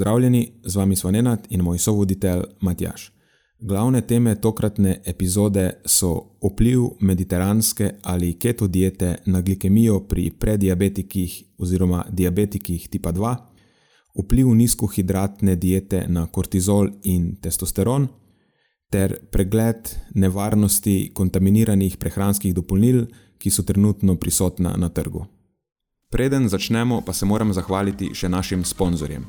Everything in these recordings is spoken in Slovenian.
Pozdravljeni, z vami smo Nenad in moj sovoditelj Matjaš. Glavne teme tokratne epizode so vpliv mediteranske ali keto diete na glikemijo pri prediabetikih oziroma diabetikih tipa 2, vpliv nizkohidratne diete na kortizol in testosteron, ter pregled nevarnosti kontaminiranih prehranskih dopolnil, ki so trenutno prisotna na trgu. Preden začnemo, pa se moram zahvaliti še našim sponzorjem.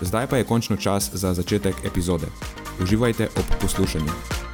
Zdaj pa je končno čas za začetek epizode. Uživajte ob poslušanju.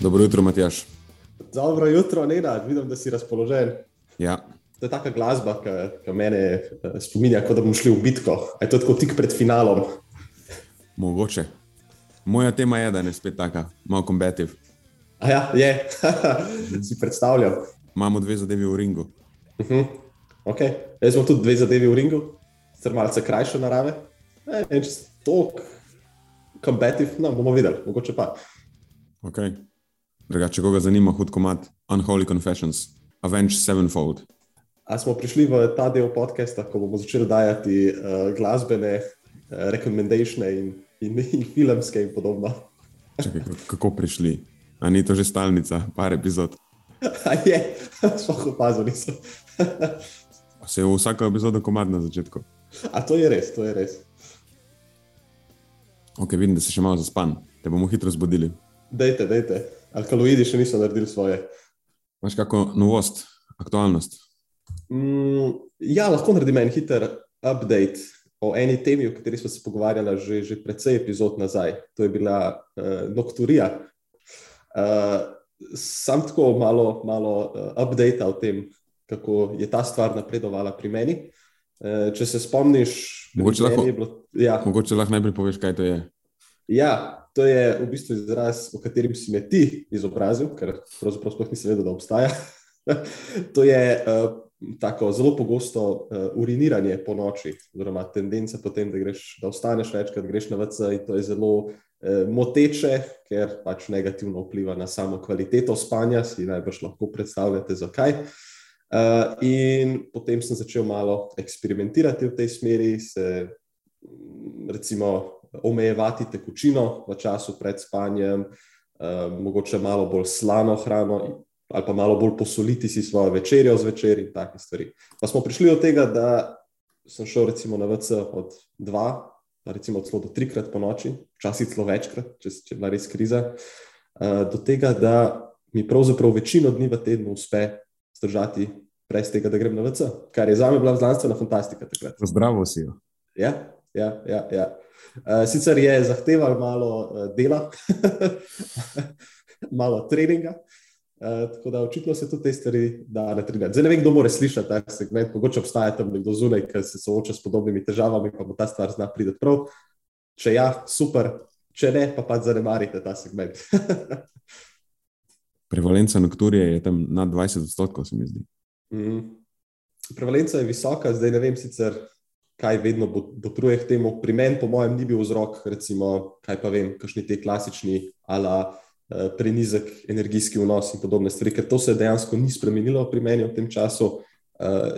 Dobro jutro, Matjaš. Dobro jutro, Nena, vidim, da si razpoložen. Ja. To je taka glasba, ki me eh, spominja, kot da bomo šli v bitko. Je to tako tik pred finalom? Mogoče. Moja tema je, da je spet taka, malo kombativ. A ja, je, si predstavljam. Imamo dve zadevi v ringu. Uh -huh. okay. Jaz imam tudi dve zadevi v ringu, sicer malce krajše narave. Ne, če si tok kombativ, no, bomo videli, mogoče pa. Okay. Drugače, koga zanima hud komat, Unholy Confessions, Avenge Sevenfold. A smo prišli v ta del podcasta, ko bomo začeli dajati uh, glasbene uh, rekomendacije in, in, in filmske in podobno. Čakaj, kako prišli? A ni to že stalnica, par epizod? A je, sploh opazili so. Se je vsako epizodo komad na začetku. A to je res, to je res. Ok, vidim, da si še malo zaspan, te bomo hitro zbudili. Dajte, dajte alkaloidi še niso naredili svoje. Imáš kakšno novost, aktualnost? Mm, ja, lahko naredim en hiter update o eni temi, o kateri smo se pogovarjali že, že precej epizod nazaj. To je bila uh, Nocturija. Uh, sam tako malo, malo uh, update o tem, kako je ta stvar napredovala pri meni. Uh, če se spomniš, mogoče lahko, bilo, ja. mogoče lahko najprej poveš, kaj to je. Ja, to je v bistvu izraz, o katerem si me ti izobrazil, ker pravzaprav sploh nisem vedel, da obstaja. to je uh, tako zelo pogosto uh, uriniranje po noči, oziroma tendenca potem, da, greš, da ostaneš večkrat, greš na VC in to je zelo uh, moteče, ker pač negativno vpliva na samo kvaliteto spanja, si najbrž lahko predstavljate, zakaj. Uh, in potem sem začel malo eksperimentirati v tej smeri, se recimo omejevati tekočino v času pred spanjem, uh, mogoče malo bolj slano hrano, ali pa malo bolj posoliti si svojo večerjo zvečer in take stvari. Pa smo prišli do tega, da sem šel recimo na VC od dva, recimo celo do trikrat po noči, včasih celo večkrat, če, če je bila res kriza, uh, do tega, da mi pravzaprav večino dni v tednu uspe zdržati. Brez tega, da grem na VC, kar je za me bila znanstvena fantastika. Zdravo si jo. Ja, ja, ja. ja. Uh, sicer je zahteval malo uh, dela, malo treninga, uh, tako da očitno se tudi te stvari da na treningu. Zdaj ne vem, kdo more slišati ta segment, mogoče obstaja tam nekdo zunaj, ki se sooča s podobnimi težavami, pa mu ta stvar zna priti prav. Če ja, super, če ne, pa pač zanemarite ta segment. Prevalenca nokturije je tam nad 20 odstotkov, se mi zdi. Mm. Prevalenca je visoka, zdaj ne vem sicer kaj vedno botruje k temu. Pri meni, po mojem, ni bil vzrok, recimo, kaj pa vem, kakšni ti klasični, ala prenizek energijski vnos in podobne stvari, ker to se dejansko ni spremenilo pri meni v tem času.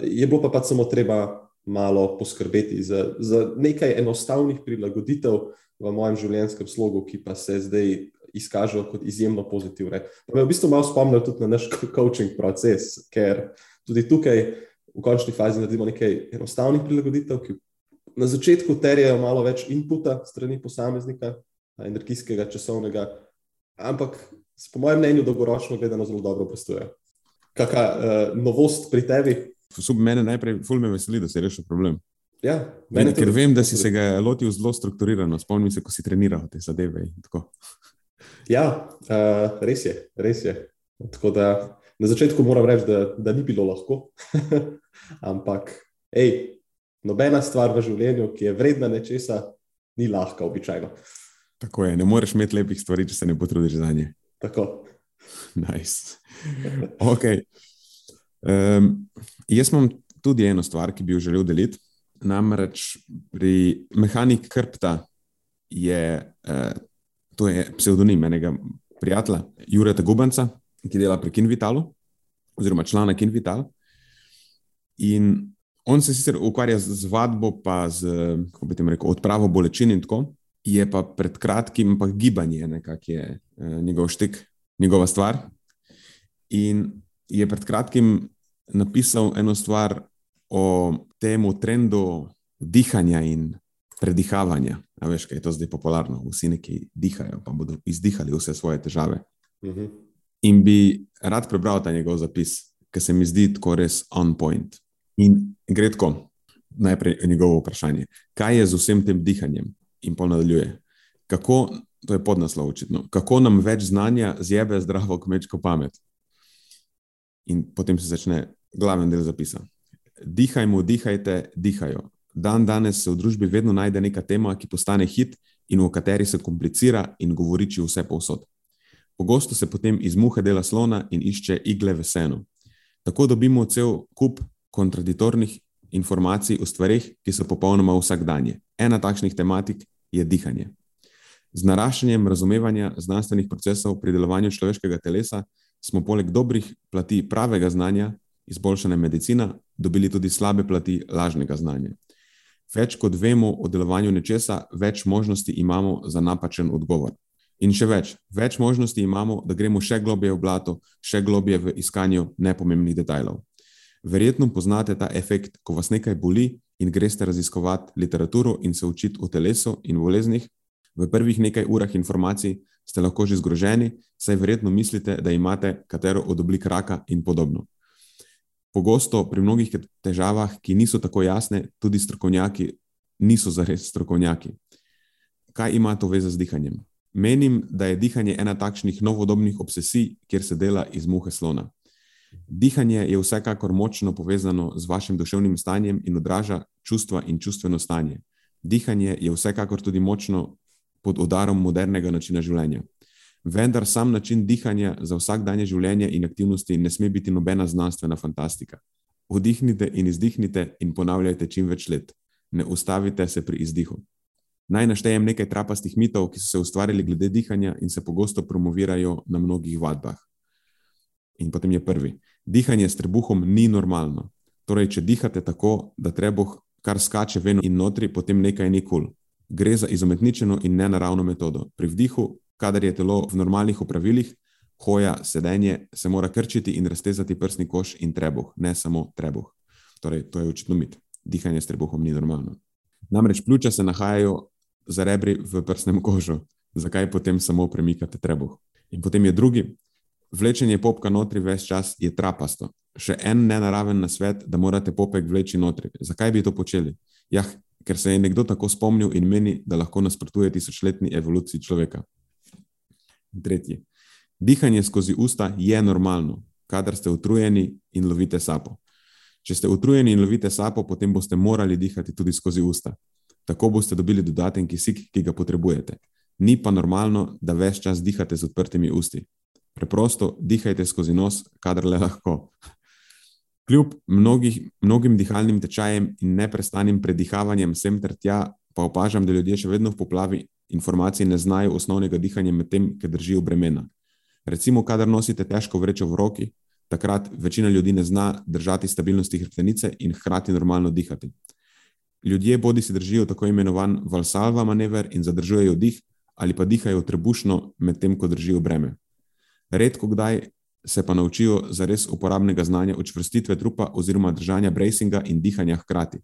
Je bilo pa pač samo treba malo poskrbeti za, za nekaj enostavnih prilagoditev v mojem življenjskem slogu, ki pa se zdaj izkažejo kot izjemno pozitivne. Me v bistvu malo spomnijo tudi na naš coaching proces, ker tudi tukaj v končni fazi naredimo nekaj enostavnih prilagoditev, ki na začetku terjajo malo več inputa strani posameznika, energijskega, časovnega, ampak po mojem mnenju dolgoročno gledano zelo dobro postoje. Kakšna uh, novost pri tebi? Sub mene najprej, ful me veseli, da si rešil problem. Ja, mene ker vem, da si se ga lotil zelo strukturirano, spomnim se, ko si treniral te zadeve. Ja, uh, res je, res je. Tako da na začetku moram reči, da, da ni bilo lahko, ampak hej, nobena stvar v življenju, ki je vredna nečesa, ni lahka, običajno. Tako je, ne moreš imeti lepih stvari, če se ne potrudiš za nje. Tako. Nice. Okay. Um, jaz imam tudi eno stvar, ki bi jo želel deliti. Namreč pri mehanik krpta je, uh, to je pseudonim enega prijatelja, Jureta Gubanca, ki dela pri Kinvitalu, oziroma člana Kinvital. In on se sicer ukvarja z vadbo, pa z rekel, odpravo bolečin in tako, je pa pred kratkim, pa gibanje nekako je uh, njegov štik, njegova stvar. In je pred kratkim napisal eno stvar o tem trendu dihanja in predihavanja. A veš, kaj je to zdaj popularno? Vsi neki dihajo, pa bodo izdihali vse svoje težave. Uh mhm. -huh. In bi rad prebral ta njegov zapis, ki se mi zdi tako res on point. In gre tako, najprej njegovo vprašanje, kaj je z vsem tem dihanjem? In pa nadaljuje. Kako, to je podnaslov očitno, kako nam več znanja zjebe zdravo kmečko pamet? In potem se začne glaven del zapisa. Dihajmo, dihajte, dihajo. Dan danes se v družbi vedno najde neka tema, ki postane hit in v kateri se komplicira in govoriči vse povsod. Pogosto se potem iz muhe dela slona in išče igle v senu. Tako dobimo cel kup kontradiktornih informacij o stvarih, ki so popolnoma vsakdanje. Ena takšnih tematik je dihanje. Z naraščanjem razumevanja znanstvenih procesov pri delovanju človeškega telesa smo poleg dobrih plati pravega znanja izboljšane medicina, dobili tudi slabe plati lažnega znanja. Več kot vemo o delovanju nečesa, več možnosti imamo za napačen odgovor. In še več, več možnosti imamo, da gremo še globje v blato, še globje v iskanju nepomembnih detajlov. Verjetno poznate ta efekt, ko vas nekaj boli in greste raziskovati literaturo in se učiti o telesu in boleznih. V prvih nekaj urah informacij ste lahko že zgroženi, saj verjetno mislite, da imate katero od oblik raka in podobno. Pogosto pri mnogih težavah, ki niso tako jasne, tudi strokovnjaki niso zares strokovnjaki. Kaj ima to veze z dihanjem? Menim, da je dihanje ena takšnih novodobnih obsesij, kjer se dela iz muhe slona. Dihanje je vsekakor močno povezano z vašim duševnim stanjem in odraža čustva in čustveno stanje. Dihanje je vsekakor tudi močno pod udarom modernega načina življenja. Vendar sam način dihanja za vsakdanje življenje in aktivnosti ne sme biti nobena znanstvena fantastika. Vdihnite in izdihnite in ponavljajte čim več let. Ne ustavite se pri izdihu. Naj naštejem nekaj trapastih mitov, ki so se ustvarili glede dihanja in se pogosto promovirajo na mnogih vadbah. In potem je prvi. Dihanje s trebuhom ni normalno. Torej, če dihate tako, da trebuh kar skače ven in notri, potem nekaj ni kul. Cool. Gre za izumetničeno in nenaravno metodo. Pri vdihu kadar je telo v normalnih upravilih, hoja, sedenje, se mora krčiti in raztezati prsni koš in trebuh, ne samo trebuh. Torej, to je očitno mit. Dihanje s trebuhom ni normalno. Namreč pljuča se nahajajo za rebri v prsnem kožu. Zakaj potem samo premikate trebuh? In potem je drugi. Vlečenje popka notri ves čas je trapasto. Še en nenaraven nasvet, da morate popek vleči notri. Zakaj bi to počeli? Ja, ker se je nekdo tako spomnil in meni, da lahko nasprotuje tisočletni evoluciji človeka. Tretji. Dihanje skozi usta je normalno, kadar ste utrujeni in lovite sapo. Če ste utrujeni in lovite sapo, potem boste morali dihati tudi skozi usta. Tako boste dobili dodaten kisik, ki ga potrebujete. Ni pa normalno, da ves čas dihate z odprtimi usti. Preprosto dihajte skozi nos, kadar le lahko. Kljub mnogih, mnogim dihalnim tečajem in neprestanim predihavanjem sem ter tja, pa opažam, da ljudje še vedno v poplavi informacij ne znajo osnovnega dihanja, medtem ko držijo bremena. Recimo, kadar nosite težko vrečo v roki, takrat večina ljudi ne zna držati stabilnosti hrbtenice in hkrati normalno dihati. Ljudje bodi si držijo tako imenovan valsalva manever in zadržujejo dih, ali pa dihajo trebušno, medtem ko držijo breme. Redko kdaj se pa naučijo za res uporabnega znanja učvrstitve trupa oziroma držanja bracinga in dihanja hkrati.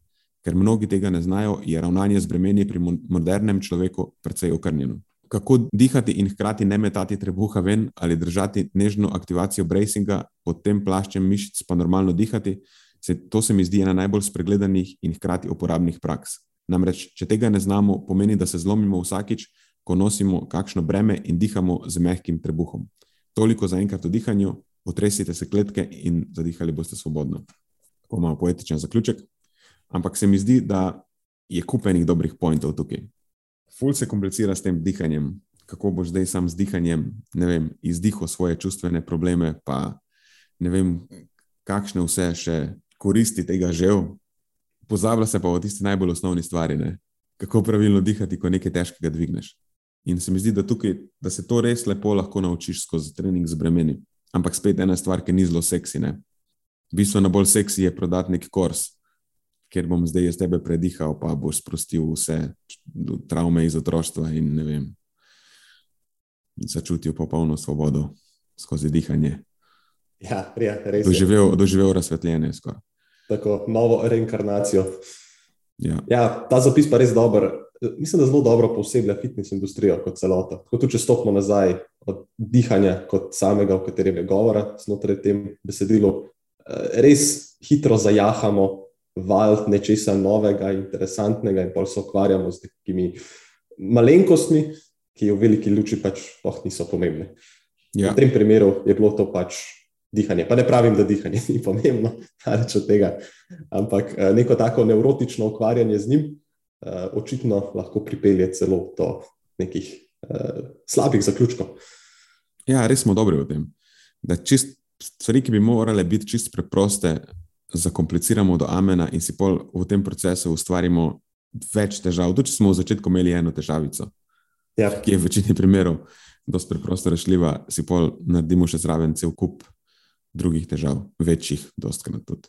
Ker mnogi tega ne znajo, je ravnanje z bremeni pri modernem človeku precej okrnjeno. Kako dihati in hkrati ne metati trebuha ven ali držati nežno aktivacijo bracinga pod tem plaščem mišic, pa normalno dihati, se, to se mi zdi ena najbolj spregledanih in hkrati uporabnih praks. Namreč, če tega ne znamo, pomeni, da se zlomimo vsakič, ko nosimo kakšno breme in dihamo z mehkim trebuhom. Toliko za enkrat o dihanju, potresite se kletke in zadihali boste svobodno. Tako malo poetičen zaključek. Ampak se mi zdi, da je kupenih dobrih pointov tukaj. Ful se komplicira s tem dihanjem, kako boš zdaj sam z dihanjem, ne vem, izdihal svoje čustvene probleme, pa ne vem, kakšne vse še koristi tega žel. Pozablja se pa o tisti najbolj osnovni stvari, ne? kako pravilno dihati, ko nekaj težkega dvigneš. In se mi zdi, da, tukaj, da se to res lepo lahko naučiš skozi trening z bremeni. Ampak spet ena stvar, ki ni zelo seksi. Ne? Bistveno bolj seksi je prodati neki kurs, ker bom zdaj jaz tebe predihal, pa boš sprostil vse travme iz otroštva in ne vem, začutil popolno svobodo skozi dihanje. Ja, ja res. Doživel, doživel razsvetljenje. Tako, novo reinkarnacijo. Ja. Ja, ta zapis pa je res dober mislim, da zelo dobro posebej fitness industrijo kot celoto. Ko tudi če stopimo nazaj od dihanja, kot samega, o katerem je govora, znotraj tem besedilu, eh, res hitro zajahamo val nečesa novega, interesantnega in pa se ukvarjamo z nekimi malenkostmi, ki v veliki luči pač oh, niso pomembne. Ja. V tem primeru je bilo to pač. Dihanje. Pa ne pravim, da dihanje ni pomembno, če od tega, ampak eh, neko tako nevrotično ukvarjanje z njim, uh, očitno lahko pripelje celo do nekih uh, slabih zaključkov. Ja, res smo dobri v tem. Da čist, stvari, ki bi morale biti čist preproste, zakompliciramo do amena in si pol v tem procesu ustvarimo več težav. Tudi če smo v začetku imeli eno težavico, ja. ki je v večini primerov dosti preprosto rešljiva, si pol naredimo še zraven cel kup drugih težav, večjih, dostkrat tudi.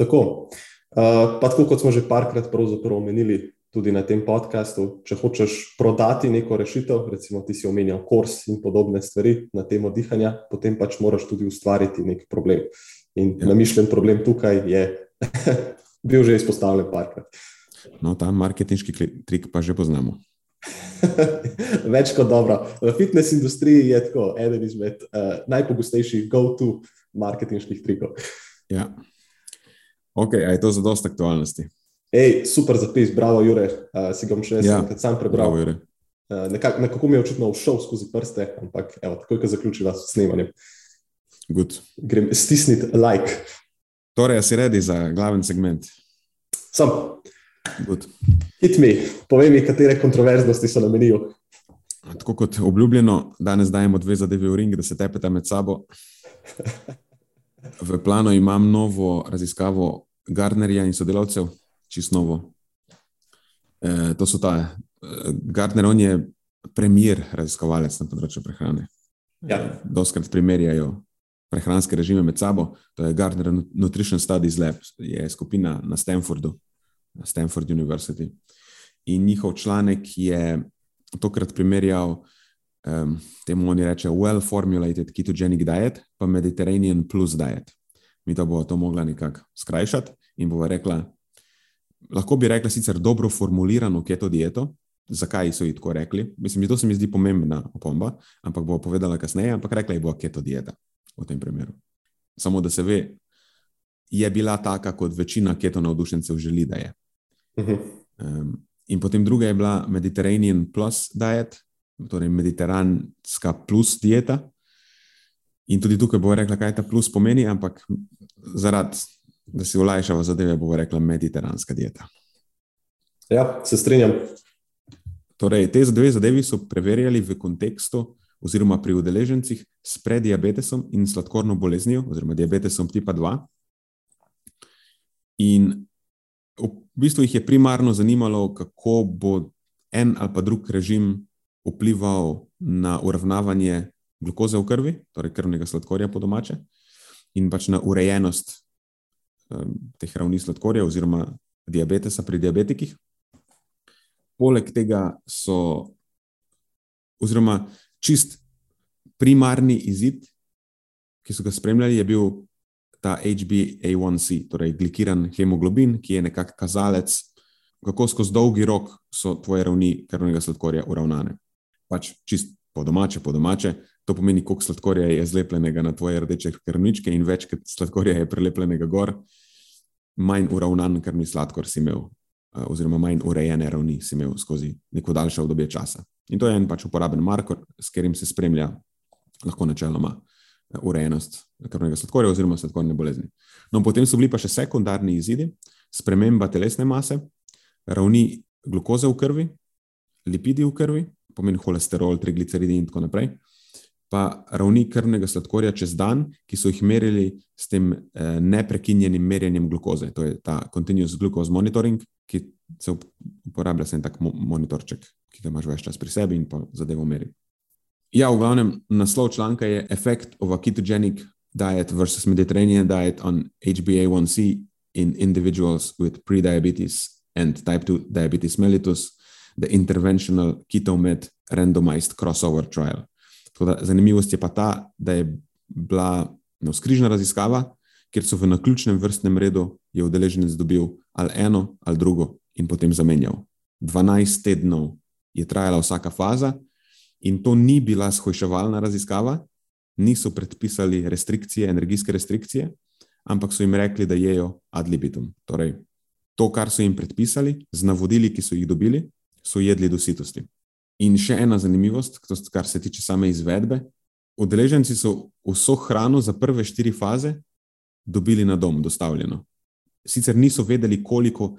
Tako. Uh, pa tako kot smo že parkrat omenili, tudi na tem podkastu. Če hočeš prodati neko rešitev, recimo ti si omenjal kurs in podobne stvari na temo dihanja, potem pač moraš tudi ustvariti nek problem. In ja. namišljen problem tukaj je bil že izpostavljen parkrat. No, ta marketinški trik pa že poznamo. Več kot dobro. V fitness industriji je tako eden izmed uh, najpogostejših go-to marketinških trikov. Ja. Ok, a je to za dost aktualnosti? Ej, super zapis, bravo, Jure, uh, si ga bom še ja, enkrat sam prebral. Bravo, uh, nekak, nekako mi je očitno všel skozi prste, ampak evo, takoj, ko zaključiva s snemanjem. Good. Grem stisniti like. Torej, si redi za glaven segment? Sem. Good. Hit mi, povej mi, katere kontroverznosti so namenili. Tako kot obljubljeno, danes dajemo dve zadevi v ring, da se tepete med sabo. V planu imam novo raziskavo Gardnerja in sodelavcev, čisto novo. E, to so ta e, Gardner, on je premier raziskovalec na področju prehrane. Ja. Doskrat primerjajo prehranske režime med sabo. To je Gardner Nutrition Studies Lab, je skupina na Stanfordu, na Stanford University. In njihov članek je tokrat primerjal. Um, temu oni rečejo well-formulated ketogenic diet, pa Mediterranean plus diet. Mi to bomo to mogli nekako skrajšati in bomo rekla, lahko bi rekla, sicer dobro formulirano keto dieto. Zakaj so ji tako rekli? Mislim, to se mi zdi pomembna opomba, ampak bo povedala kasneje. Ampak rekla je bo keto dieta v tem primeru. Samo da se ve, je bila taka, kot večina keto navdušencev želi, da je. Uh -huh. um, in potem druga je bila Mediterranean plus diet, torej mediteranska plus dieta. In tudi tukaj bo rekla, kaj ta plus pomeni, ampak zaradi da si olajšava zadeve, bo rekla mediteranska dieta. Ja, se strinjam. Torej, te dve zadevi so preverjali v kontekstu, oziroma pri udeležencih s prediabetesom in sladkorno boleznijo, oziroma diabetesom tipa 2. In v bistvu jih je primarno zanimalo, kako bo en ali pa drug režim vplival na uravnavanje glukoze v krvi, torej krvnega sladkorja po domače, in pač na urejenost um, teh ravni sladkorja oziroma diabetesa pri diabetikih. Poleg tega so, oziroma čist primarni izid, ki so ga spremljali, je bil ta HbA1c, torej glikiran hemoglobin, ki je nekakšen kazalec, kako skozi dolgi rok so tvoje ravni krvnega sladkorja uravnane. Pač čist po domače, po domače, to pomeni, koliko sladkorja je zlepljenega na tvoje rdeče krvničke in več kot sladkorja je prelepljenega gor, manj uravnan krvni sladkor si imel, oziroma manj urejene ravni si imel skozi neko daljše obdobje časa. In to je en pač uporaben marker, s katerim se spremlja lahko načeloma urejenost krvnega sladkorja oziroma sladkorne bolezni. No, potem so bili pa še sekundarni izidi, sprememba telesne mase, ravni glukoze v krvi, lipidi v krvi, pomeni holesterol, trigliceridi in tako naprej, pa ravni krvnega sladkorja čez dan, ki so jih merili s tem eh, neprekinjenim merjenjem glukoze. To je ta continuous glucose monitoring, ki se uporablja za en tak monitorček, ki ga imaš več čas pri sebi in pa zadevo meri. Ja, v glavnem, naslov članka je Effect of a ketogenic diet versus Mediterranean diet on HbA1c in individuals with prediabetes and type 2 diabetes mellitus, the interventional keto-med randomized crossover trial. Da, zanimivost je pa ta, da je bila no, skrižna raziskava, kjer so v naključnem vrstnem redu je udeleženec dobil ali eno ali drugo in potem zamenjal. 12 tednov je trajala vsaka faza, In to ni bila shojševalna raziskava, niso predpisali restrikcije, energijske restrikcije, ampak so jim rekli, da jejo ad libitum. Torej, to, kar so jim predpisali, z navodili, ki so jih dobili, so jedli do sitosti. In še ena zanimivost, kar se tiče same izvedbe. Udeleženci so vso hrano za prve štiri faze dobili na dom, dostavljeno. Sicer niso vedeli, koliko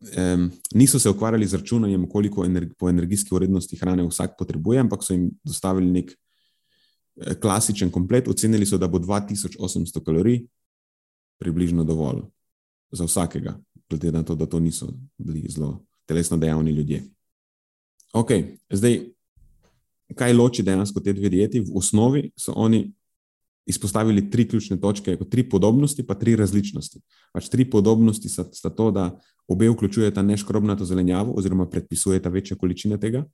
um, niso se ukvarjali z računanjem, koliko energi, po energijski vrednosti hrane vsak potrebuje, ampak so jim dostavili nek eh, klasičen komplet. Ocenili so, da bo 2800 kalorij približno dovolj za vsakega, glede na to, da to niso bili zelo telesno dejavni ljudje. Ok, zdaj, kaj loči dejansko te dve dieti? V osnovi so oni izpostavili tri ključne točke, tri podobnosti, pa tri različnosti. Pač tri podobnosti sta, sta to, da obe vključujeta neškrobnato zelenjavo, oziroma predpisujeta večje količine tega,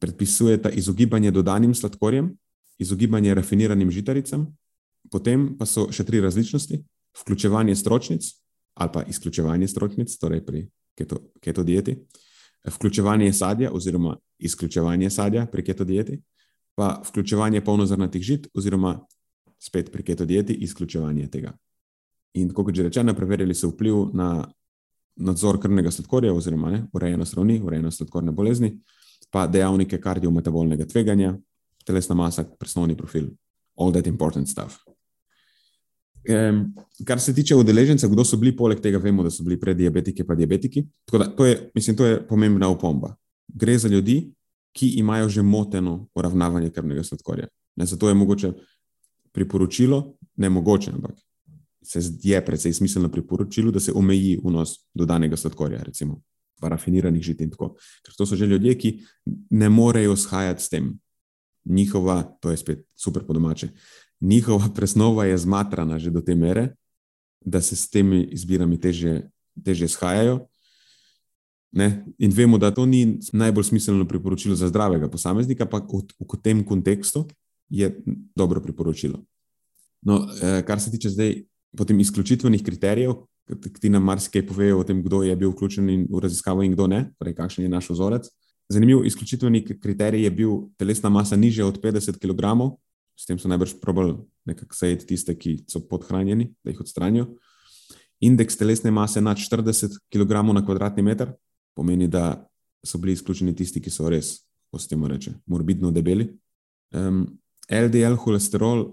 predpisujeta izogibanje dodanim sladkorjem, izogibanje rafiniranim žitaricam, potem pa so še tri različnosti: vključevanje stročnic ali pa izključevanje stročnic, torej pri keto, keto dieti, vključevanje sadja oziroma izključevanje sadja pri keto dieti pa vključevanje polnozrnatih žit, oziroma spet pri keto dieti, izključevanje tega. In kot že rečeno, preverili so vpliv na nadzor krvnega sladkorja, oziroma ne, urejenost ravni, urejenost sladkorne bolezni, pa dejavnike kardiometabolnega tveganja, telesna masa, presnovni profil, all that important stuff. Um, kar se tiče udeležencev, kdo so bili, poleg tega vemo, da so bili prediabetiki, pa diabetiki. Da, to, je, mislim, to je pomembna opomba. Gre za ljudi, ki imajo že moteno uravnavanje krvnega sladkorja. Ne, zato je mogoče priporočilo, ne mogoče, ampak se je precej smiselno priporočilo, da se omeji vnos dodanega sladkorja, recimo parafiniranih žit in tako. Ker to so že ljudje, ki ne morejo shajati s tem. Njihova, to je spet super po domače, njihova presnova je zmatrana že do te mere, da se s temi izbirami teže shajajo. Ne? In vemo, da to ni najbolj smiselno priporočilo za zdravega posameznika, pa v, tem kontekstu je dobro priporočilo. No, eh, kar se tiče zdaj potem izključitvenih kriterijev, ki nam marsikaj povejo o tem, kdo je bil vključen v raziskavo in kdo ne, torej kakšen je naš vzorec. Zanimiv izključitveni kriterij je bil telesna masa nižja od 50 kg, s tem so najbrž probali nekako zajeti tiste, ki so podhranjeni, da jih odstranijo. Indeks telesne mase nad 40 kg na kvadratni meter, pomeni, da so bili izključeni tisti, ki so res, kako se temu reče, morbidno debeli. Um, LDL holesterol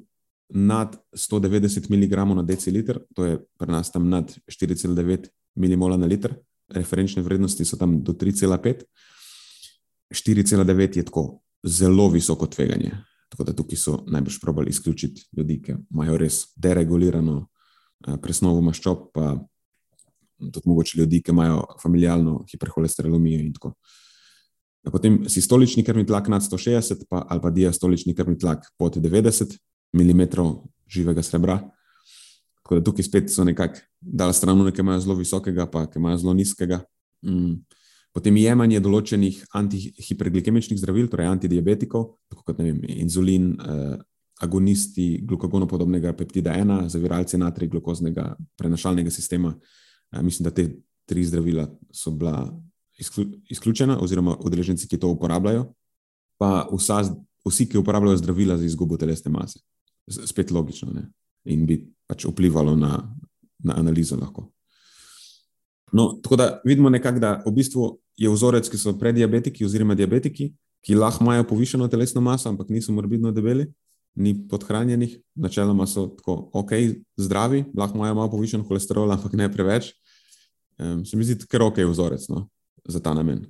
nad 190 mg na deciliter, to je pri nas tam nad 4,9 mmol na liter, referenčne vrednosti so tam do 3,5. 4,9 je tako zelo visoko tveganje. Tako da tukaj so najbrž probali izključiti ljudi, ki imajo res deregulirano uh, presnovo maščob, pa tudi mogoče ljudi, ki imajo familijalno hiperholesteromijo in tako. Potem sistolični krvni tlak nad 160 pa, ali pa diastolični krvni tlak pod 90 mm živega srebra. Tako da tukaj spet so nekako dal stran, nekaj imajo zelo visokega, pa nekaj imajo zelo nizkega. Mm. Potem jemanje določenih antihiperglikemičnih zdravil, torej antidiabetikov, kot vem, inzulin, eh, agonisti glukagonopodobnega peptida 1, zaviralci natrija glukoznega prenašalnega sistema. Eh, mislim, da te tri zdravila so bila izključena, oziroma udeleženci, ki to uporabljajo, pa vsa, vsi, ki uporabljajo zdravila za izgubo telesne mase. Spet logično ne? in bi pač vplivalo na, na analizo. Lahko. No, tako da vidimo, nekak, da v bistvu je vzorec, ki so prediabetiki oziroma diabetiki, ki lahko imajo povišeno telesno maso, ampak niso morbidno debeli, ni podhranjenih, načeloma so tako ok, zdravi, lahko imajo malo povišen holesterol, ampak ne preveč. Um, se mi zdi, ker ok je vzorec no, za ta namen.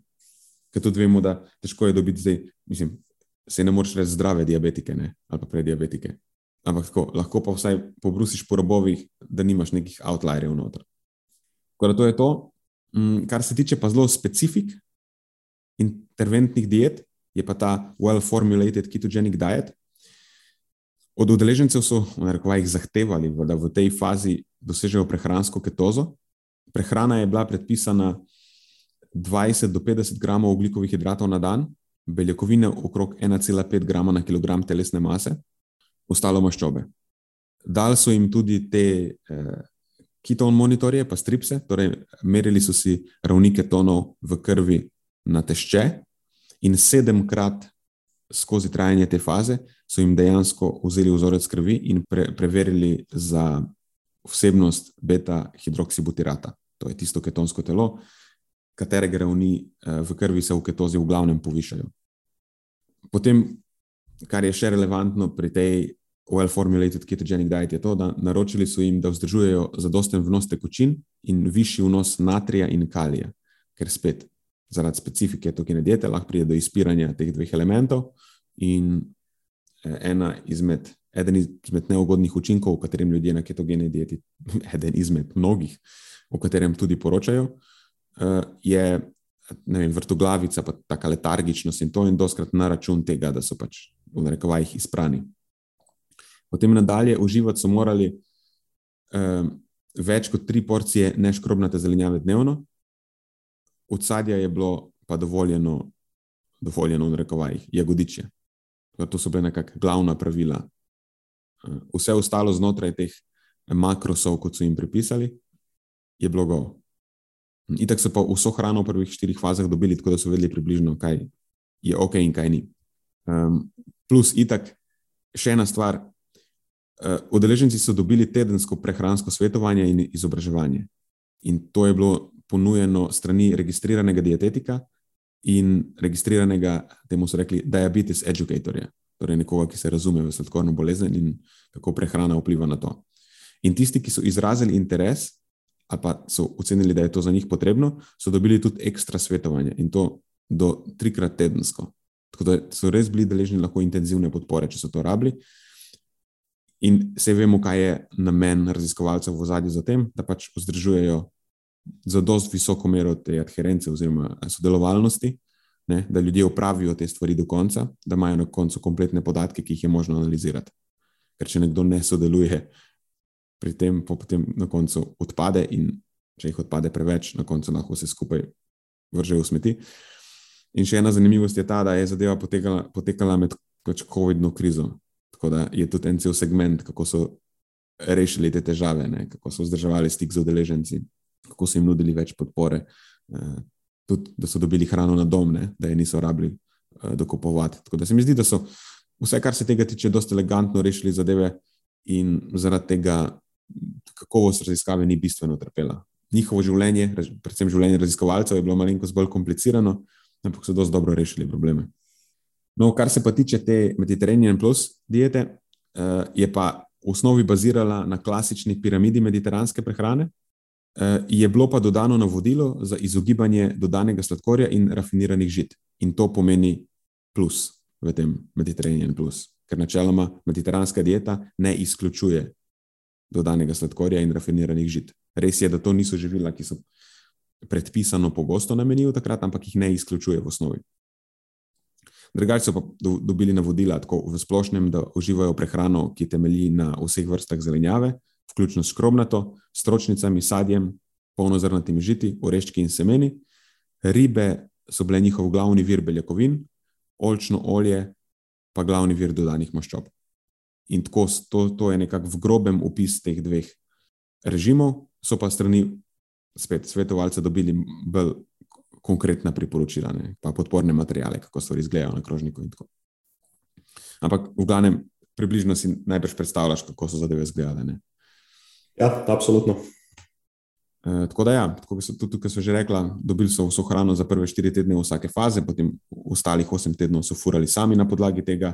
Ker tudi vemo, da težko je dobiti zdaj, mislim, se ne moreš reči zdrave diabetike ne, ali pa prediabetike. Ampak tako, lahko pa vsaj pobrusiš po robovih, da nimaš nekih outlierjev noter. Tako da to je to. Um, kar se tiče pa zelo specifik interventnih diet, je pa ta well-formulated ketogenic diet, Od udeležencev so rekovajih, zahtevali, da v tej fazi dosežejo prehransko ketozo. Prehrana je bila predpisana 20 do 50 gramov ugljikovih hidratov na dan, beljakovine okrog 1,5 grama na kilogram telesne mase, ostalo maščobe. Dali so jim tudi te eh, keton monitorje, pa stripse, torej merili so si ravni ketonov v krvi na tešče in sedemkrat skozi trajanje te faze so jim dejansko vzeli vzorec krvi in pre, preverili za vsebnost beta-hidroksibutirata. To je tisto ketonsko telo, katerega ravni eh, v krvi se v ketozi v glavnem povišajo. Potem, kar je še relevantno pri tej well-formulated ketogenic diet, je to, da naročili so jim, da vzdržujejo zadosten vnos tekočin in višji vnos natrija in kalija, ker spet zaradi specifike tokine diete lahko pride do izpiranja teh dveh elementov in eh, ena izmed, eden izmed neugodnih učinkov, o katerem ljudje na ketogeni dieti, eden izmed mnogih, o katerem tudi poročajo, eh, je vem, vrtoglavica, pa taka letargičnost in to in doskrat na račun tega, da so pač v narekovajih izprani. Potem nadalje uživati so morali um, več kot tri porcije neškrobnate zelenjave dnevno, od sadja je bilo pa dovoljeno, dovoljeno v rekovajih, jagodiče. To so bile nekakšna glavna pravila. Eh, vse ostalo znotraj teh makrosov, kot so jim pripisali, je bilo go. Itak so pa vso hrano v prvih štirih fazah dobili, tako da so vedeli približno, kaj je ok in kaj ni. Um, plus, itak, še ena stvar. Uh, udeleženci so dobili tedensko prehransko svetovanje in izobraževanje. In to je bilo ponujeno strani registriranega dietetika in registriranega, temu so rekli, diabetes educatorja, torej nekoga, ki se razume v sladkorno bolezen in kako prehrana vpliva na to. In tisti, ki so izrazili interes ali pa so ocenili, da je to za njih potrebno, so dobili tudi ekstra svetovanje in to do trikrat tedensko. Tako da so res bili deležni lahko intenzivne podpore, če so to rabili. In vse vemo, kaj je namen raziskovalcev v zadnji za tem, da pač vzdržujejo za dosto visoko mero te adherence oziroma sodelovalnosti, ne, da ljudje upravijo te stvari do konca, da imajo na koncu kompletne podatke, ki jih je možno analizirati. Ker če nekdo ne sodeluje pri tem, potem na koncu odpade in če jih odpade preveč, na koncu lahko vse skupaj vrže v smeti. In še ena zanimivost je ta, da je zadeva potekala, potekala med pač COVID-no krizo. Tako da je tudi en cel segment, kako so rešili te težave, ne, kako so vzdrževali stik z udeleženci kako so jim nudili več podpore, eh, tudi da so dobili hrano na dom, ne, da je niso rabili eh, dokupovati. Tako da se mi zdi, da so vse, kar se tega tiče, dosta elegantno rešili zadeve in zaradi tega kakovost raziskave ni bistveno trpela. Njihovo življenje, predvsem življenje raziskovalcev, je bilo malenkost bolj komplicirano, ampak so dosti dobro rešili probleme. No, kar se pa tiče te Mediterranean Plus diete, eh, je pa v osnovi bazirala na klasični piramidi mediteranske prehrane, Eh, je bilo pa dodano navodilo za izogibanje dodanega sladkorja in rafiniranih žit. In to pomeni plus v tem Mediterranean plus, ker načeloma mediteranska dieta ne izključuje dodanega sladkorja in rafiniranih žit. Res je, da to niso živila, ki so predpisano pogosto namenijo takrat, ampak jih ne izključuje v osnovi. Drugače so pa do, dobili navodila tako v splošnem, da uživajo prehrano, ki temelji na vseh vrstah zelenjave, vključno s kromnato, stročnicami, sadjem, polnozrnatimi žiti, oreščki in semeni. Ribe so bile njihov glavni vir beljakovin, olčno olje pa glavni vir dodanih maščob. In tako to, to je nekako v grobem opis teh dveh režimov, so pa strani spet svetovalce dobili bolj konkretna priporočila, ne, pa podporne materijale, kako stvari izgledajo na krožniku. Ampak v glavnem, približno si najbrž predstavljaš, kako so zadeve izgledale. Ja, absolutno. E, tako da, ja, tako so, tudi tukaj so že rekla, dobili so vso hrano za prve štiri tedne vsake faze, potem ostalih osem tednov so furali sami na podlagi tega,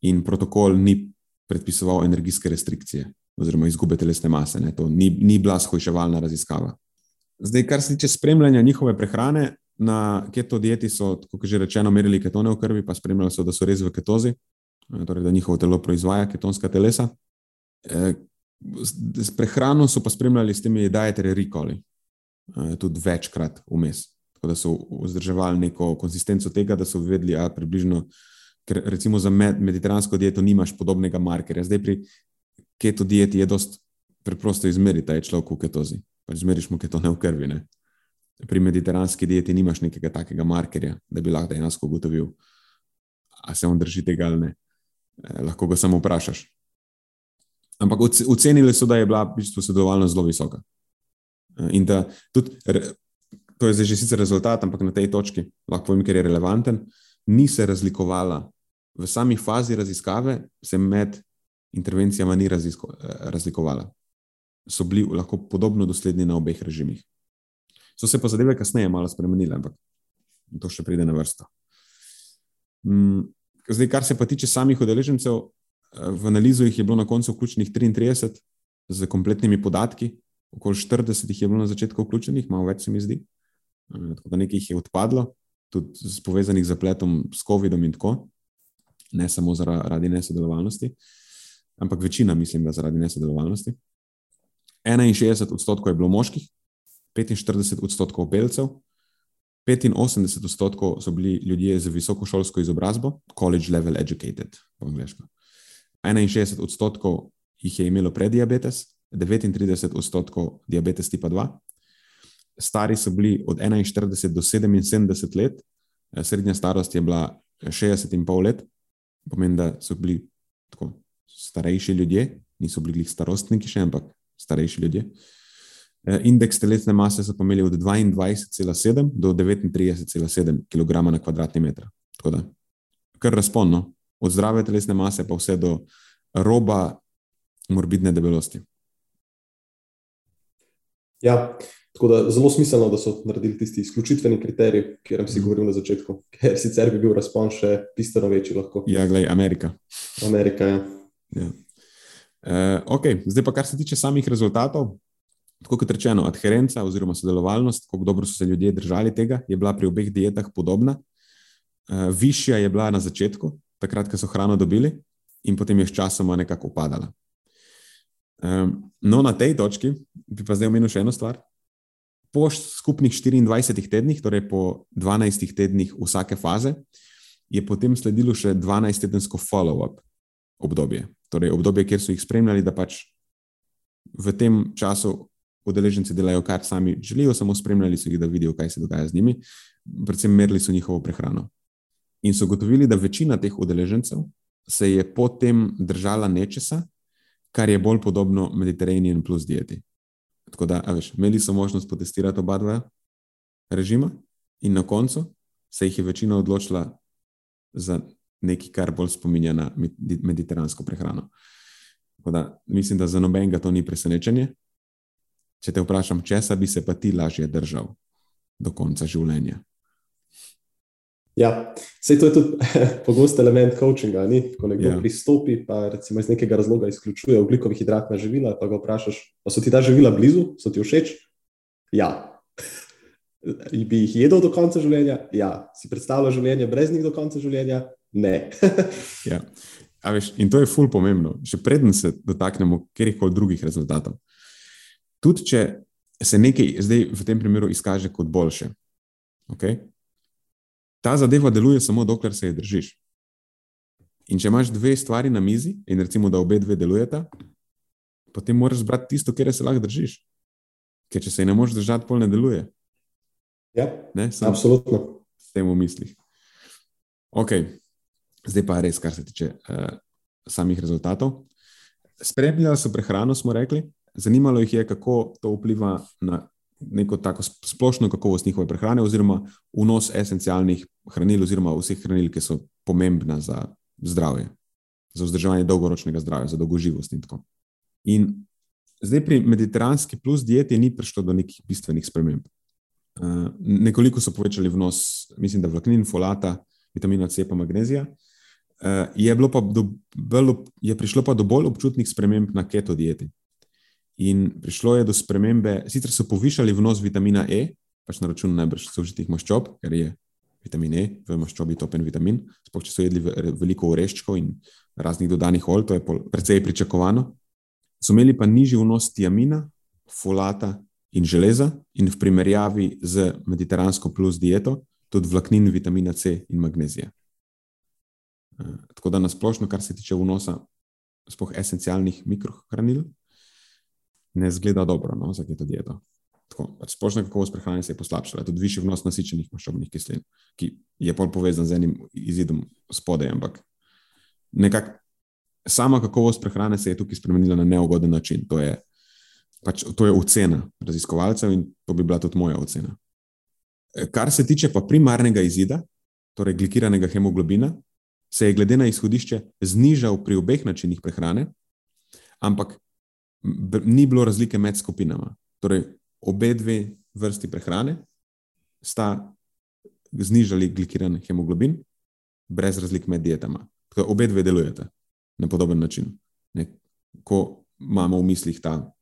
in protokol ni predpisoval energijske restrikcije oziroma izgube telesne mase. Ne, to ni, ni bila shojševalna raziskava. Zdaj, kar se tiče spremljanja njihove prehrane, na keto dieti so, kot že rečeno, merili ketone v krvi, pa spremljali so, da so res v ketozi, eh, torej da njihovo telo proizvaja ketonska telesa. E, s prehrano so pa spremljali s temi dietary recalli, e, tudi večkrat vmes. Tako da so vzdrževali neko konsistenco tega, da so vedeli, da približno, ker recimo za med, mediteransko dieto nimaš podobnega markerja. Zdaj pri keto dieti je dost preprosto izmeriti, da je človek v ketozi. Pač zmeriš mu ketone v krvi. Ne? pri mediteranski dieti nimaš nekega takega markerja, da bi lahko dejansko ugotovil, ali se on drži tega ali ne. Eh, lahko ga samo vprašaš. Ampak ocenili so, da je bila v bistvu sodelovalnost zelo visoka. Eh, in da tudi, to je zdaj že sicer rezultat, ampak na tej točki lahko povem, ker je relevanten, ni se razlikovala v sami fazi raziskave, se med intervencijama ni eh, razlikovala. So bili lahko podobno dosledni na obeh režimih. So se pa zadeve kasneje malo spremenile, ampak to še pride na vrsto. Mm, zdaj, kar se pa tiče samih udeležencev, eh, v analizo jih je bilo na koncu vključenih 33 z kompletnimi podatki, okoli 40 jih je bilo na začetku vključenih, malo več se mi zdi. Eh, tako da nekaj jih je odpadlo, tudi z povezanih zapletom s COVID-om in tako, ne samo zaradi nesodelovalnosti, ampak večina, mislim, da zaradi nesodelovalnosti. 61 odstotkov je bilo moških, 45 odstotkov belcev, 85 odstotkov so bili ljudje z visokošolsko izobrazbo, college level educated po angliško. 61 odstotkov jih je imelo prediabetes, 39 odstotkov diabetes tipa 2. Stari so bili od 41 do 77 let, eh, srednja starost je bila 60,5 let, pomeni, da so bili tako starejši ljudje, niso bili starostniki še, ampak starejši ljudje. Eh, indeks telesne mase so imeli od 22,7 do 39,7 kg na kvadratni meter. Tako da, kar razponno, od zdrave telesne mase pa vse do roba morbidne debelosti. Ja, tako da zelo smiselno, da so naredili tisti izključitveni kriterij, ki sem si mhm. govoril na začetku, ker sicer bi bil razpon še bistveno večji. Lahko. Ja, gledaj, Amerika. Amerika, ja. ja. Uh, eh, okay. Zdaj pa, kar se tiče samih rezultatov, Tako kot rečeno, adherenca oziroma sodelovalnost, kako dobro so se ljudje držali tega, je bila pri obeh dietah podobna. Uh, višja je bila na začetku, takrat, ko so hrano dobili, in potem je sčasoma nekako upadala. Um, no, na tej točki bi pa zdaj omenil še eno stvar. Po skupnih 24 tednih, torej po 12 tednih vsake faze, je potem sledilo še 12-tedensko follow-up obdobje. Torej obdobje, kjer so jih spremljali, da pač v tem času udeleženci delajo, kar sami želijo, samo spremljali so jih, da vidijo, kaj se dogaja z njimi, predvsem merili so njihovo prehrano. In so gotovili, da večina teh udeležencev se je potem držala nečesa, kar je bolj podobno Mediterranean plus dieti. Tako da, veš, imeli so možnost potestirati oba dva režima, in na koncu se jih je večina odločila za nekaj, kar bolj spominja na mediteransko prehrano. Da, mislim, da za nobenega to ni presenečenje, Če te vprašam, česa bi se pa ti lažje držal do konca življenja? Ja, vse to je tudi pogost element coachinga. Ni? Ko nekdo ja. pristopi, pa recimo iz nekega razloga izključuje oglikovih hidratna živila, pa ga vprašaš, pa so ti ta živila blizu, so ti všeč? Ja. Bi jih jedel do konca življenja? Ja. Si predstavljal življenje brez njih do konca življenja? Ne. ja. veš, in to je ful pomembno. Še preden se dotaknemo kjerkoli drugih rezultatov tudi če se nekaj zdaj v tem primeru izkaže kot boljše. Okay? ta zadeva deluje samo dokler se je držiš. In če imaš dve stvari na mizi, in recimo, da obe dve delujeta, potem moraš zbrati tisto, kjer se lahko držiš. Ker če se ne moreš držati, pol ne deluje. Ja, Ne, absolutno. s tem v mislih. Ok, zdaj pa res, kar se tiče uh, samih rezultatov. Spremljali so prehrano, smo rekli, zanimalo jih je, kako to vpliva na neko tako sp- splošno kakovost njihove prehrane, oziroma vnos esencialnih hranil, oziroma vseh hranil, ki so pomembna za zdravje, za vzdrževanje dolgoročnega zdravja, za dolgoživost in tako. In zdaj pri mediteranski plus dieti ni prišlo do nekih bistvenih sprememb. Uh, nekoliko so povečali vnos, mislim, da vlaknin, folata, vitamina C, pa magnezija. Uh, je, do, bolj, je prišlo pa do bolj občutnih sprememb na keto dieti. In prišlo je do spremembe, sicer so povišali vnos vitamina E, pač na račun najbrž sožitih maščob, ker je vitamin E v maščobi topen vitamin, sploh če so jedli ve- veliko oreščkov in raznih dodanih olj, to je precej pričakovano. So imeli pa nižji vnos tiamina, folata in železa, in v primerjavi z mediteransko plus dieto, tudi vlaknin, vitamina C in magnezija. Eh, Tako da nasplošno, kar se tiče vnosa sploh esencialnih mikrohranil, ne zgleda dobro no, za keto dieto. Pač splošna kakovost prehrane se je poslabšala, tudi višji vnos nasičenih maščobnih kislin, ki je pol povezan z enim izidom spodaj, ampak nekako sama kakovost prehrane se je tukaj spremenila na neugoden način. To je, pač, to je ocena raziskovalcev in to bi bila tudi moja ocena. E, Kar se tiče pa primarnega izida, torej glikiranega hemoglobina, se je glede na izhodišče znižal pri obeh načinih prehrane, ampak ni bilo razlike med skupinama. Torej, obe dve vrsti prehrane sta znižali glikiran hemoglobin, brez razlik med dietama. Tako Obe dve delujeta na podoben način. Ne? Ko imamo v mislih ta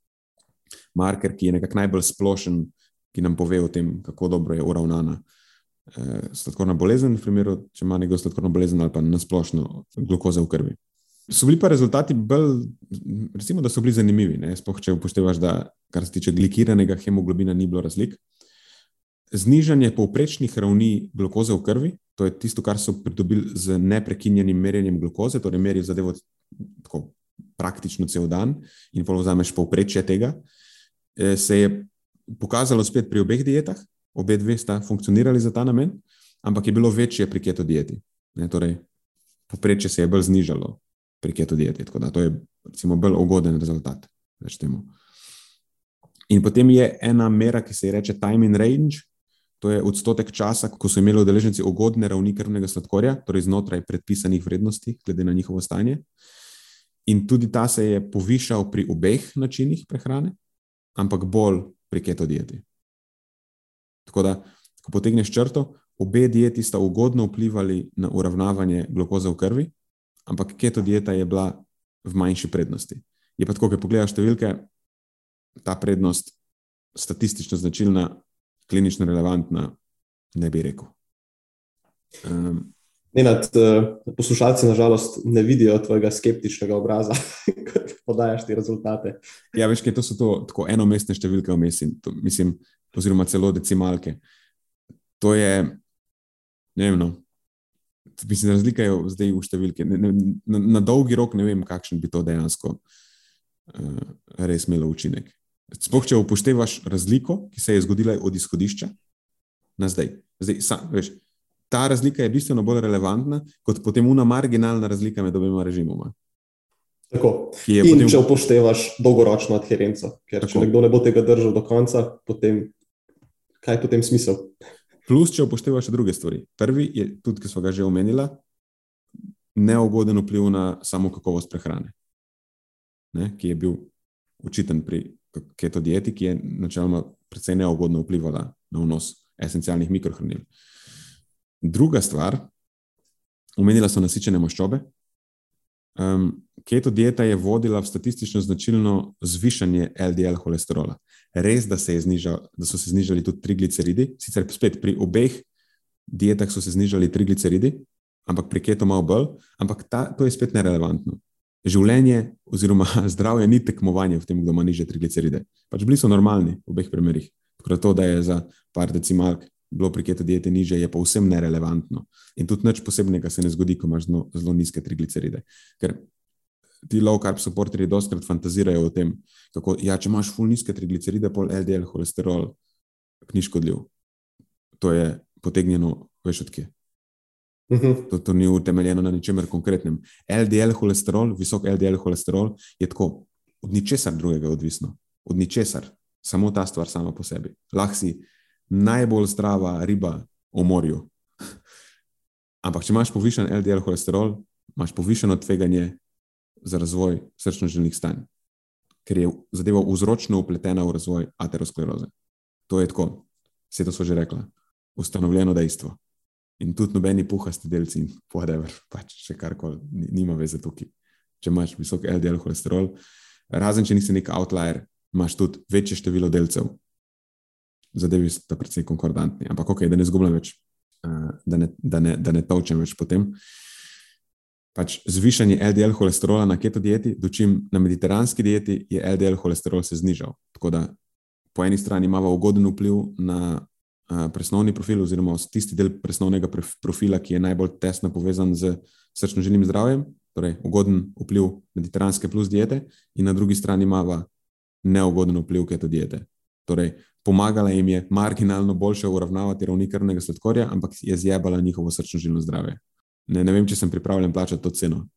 marker, ki je nekako najbolj splošen, ki nam pove o tem, kako dobro je uravnana sladkorna bolezen, v primeru, če ima nekdo sladkorno bolezen ali pa nasplošno glukoza v krvi. So bili pa rezultati bolj, recimo, da so bili zanimivi. ne, Sploh če upoštevaš, da kar se tiče glikiranega hemoglobina, ni bilo razlik. Znižanje povprečnih ravni glukoze v krvi, to je tisto, kar so pridobili z neprekinjenim merjenjem glukoze, torej merijo zadevo tako praktično cel dan in pa vzameš povprečje tega, eh, se je pokazalo spet pri obeh dietah, obe dve sta funkcionirali za ta namen, ampak je bilo večje pri keto dieti. Ne, torej, povprečje se je bolj znižalo pri keto dieti, tako da to je recimo bolj ugoden rezultat. In potem je ena mera, ki se ji reče time in range, to je odstotek časa, ko so imeli udeleženci ugodne ravni krvnega sladkorja, torej znotraj predpisanih vrednosti, glede na njihovo stanje. In tudi ta se je povišal pri obeh načinih prehrane, ampak bolj pri keto dieti. Tako da, ko potegneš črto, obe dieti sta ugodno vplivali na uravnavanje glukoze v krvi, ampak keto dieta je bila v manjši prednosti. Je pa tako, ko pogledaš številke, ta prednost statistično značilna, klinično relevantna, ne bi rekel. Um, Nenad, eh, poslušalci nažalost ne vidijo tvojega skeptičnega obraza, ko podajaš te rezultate. ja, veš, kaj to so to, tako enomestne številke vmes, to, mislim, oziroma celo decimalke. To je, ne vem, no, mislim, razlika je zdaj v številki. Ne, ne, na, na dolgi rok ne vem, kakšen bi to dejansko uh, res imelo učinek. Sploh, če upoštevaš razliko, ki se je zgodila od izhodišča na zdaj. zdaj sa, veš, ta razlika je bistveno bolj relevantna kot potem una marginalna razlika med obema režimoma. Tako. In potem- če upoštevaš dolgoročno adherenco, ker Tako. če nekdo ne bo tega držal do konca, potem kaj je potem smisel? Plus, če upoštevaš druge stvari. Prvi je tudi, ki smo ga že omenili, neugoden vpliv na samo kakovost prehrane, ne, ki je bil očiten pri keto dieti, ki je načeloma precej neugodno vplivala na vnos esencialnih mikrohranil. Druga stvar, omenila so nasičene maščobe. Um, keto dieta je vodila v statistično značilno zvišanje LDL holesterola. Res, da, se znižal, da so se znižali tudi trigliceridi, sicer spet pri obeh dietah so se znižali trigliceridi, ampak pri keto malo bolj, ampak ta, to je spet nerelevantno. Življenje oziroma zdravje ni tekmovanje v tem, kdo ima niže trigliceride. Pač bili so normalni v obeh primerih. Tako da to, da je za par decimalk bilo pri keto dieti niže, je pa vsem nerelevantno. In tudi nič posebnega se ne zgodi, ko imaš zelo, zelo nizke trigliceride. Ker ti low carb supporterji dostkrat fantazirajo o tem, kako ja, če imaš full nizke trigliceride, pol LDL holesterol, ni škodljiv. To je potegnjeno, veš odkje. Uh -huh. To, to ni utemeljeno na ničemer konkretnem. LDL holesterol, visok LDL holesterol je tako od ničesar drugega odvisno. Od ničesar. Samo ta stvar sama po sebi. Lahko si najbolj zdrava riba v morju. Ampak, če imaš povišen LDL holesterol, imaš povišeno tveganje za razvoj srčno-žilnih stanj, ker je zadeva vzročno upletena v razvoj ateroskleroze. To je tako, vse to so že rekla, ustanovljeno dejstvo. In tudi nobeni puhasti delci, in whatever, pač še karkoli, nima veze tukaj. Če imaš visok LDL holesterol, razen če nisi nek outlier, imaš tudi večje število delcev. Zadevi so precej konkordantni, ampak ok, da ne zgubljam več, da ne, da ne, da ne točem več potem. Pač zvišanje LDL holesterola na keto dieti, dočim na mediteranski dieti je LDL holesterol se znižal. Tako da po eni strani imamo ugoden vpliv na presnovni profil, oziroma tisti del presnovnega profila, ki je najbolj tesno povezan z srčno-žilnim zdravjem, torej ugoden vpliv mediteranske plus diete, in na drugi strani imamo neugoden vpliv keto diete. Torej, pomagala jim je marginalno boljše uravnavati ravni krvnega sladkorja, ampak je zjebala njihovo srčno-žilno zdravje. Ne, ne vem, če sem pripravljen plačati to ceno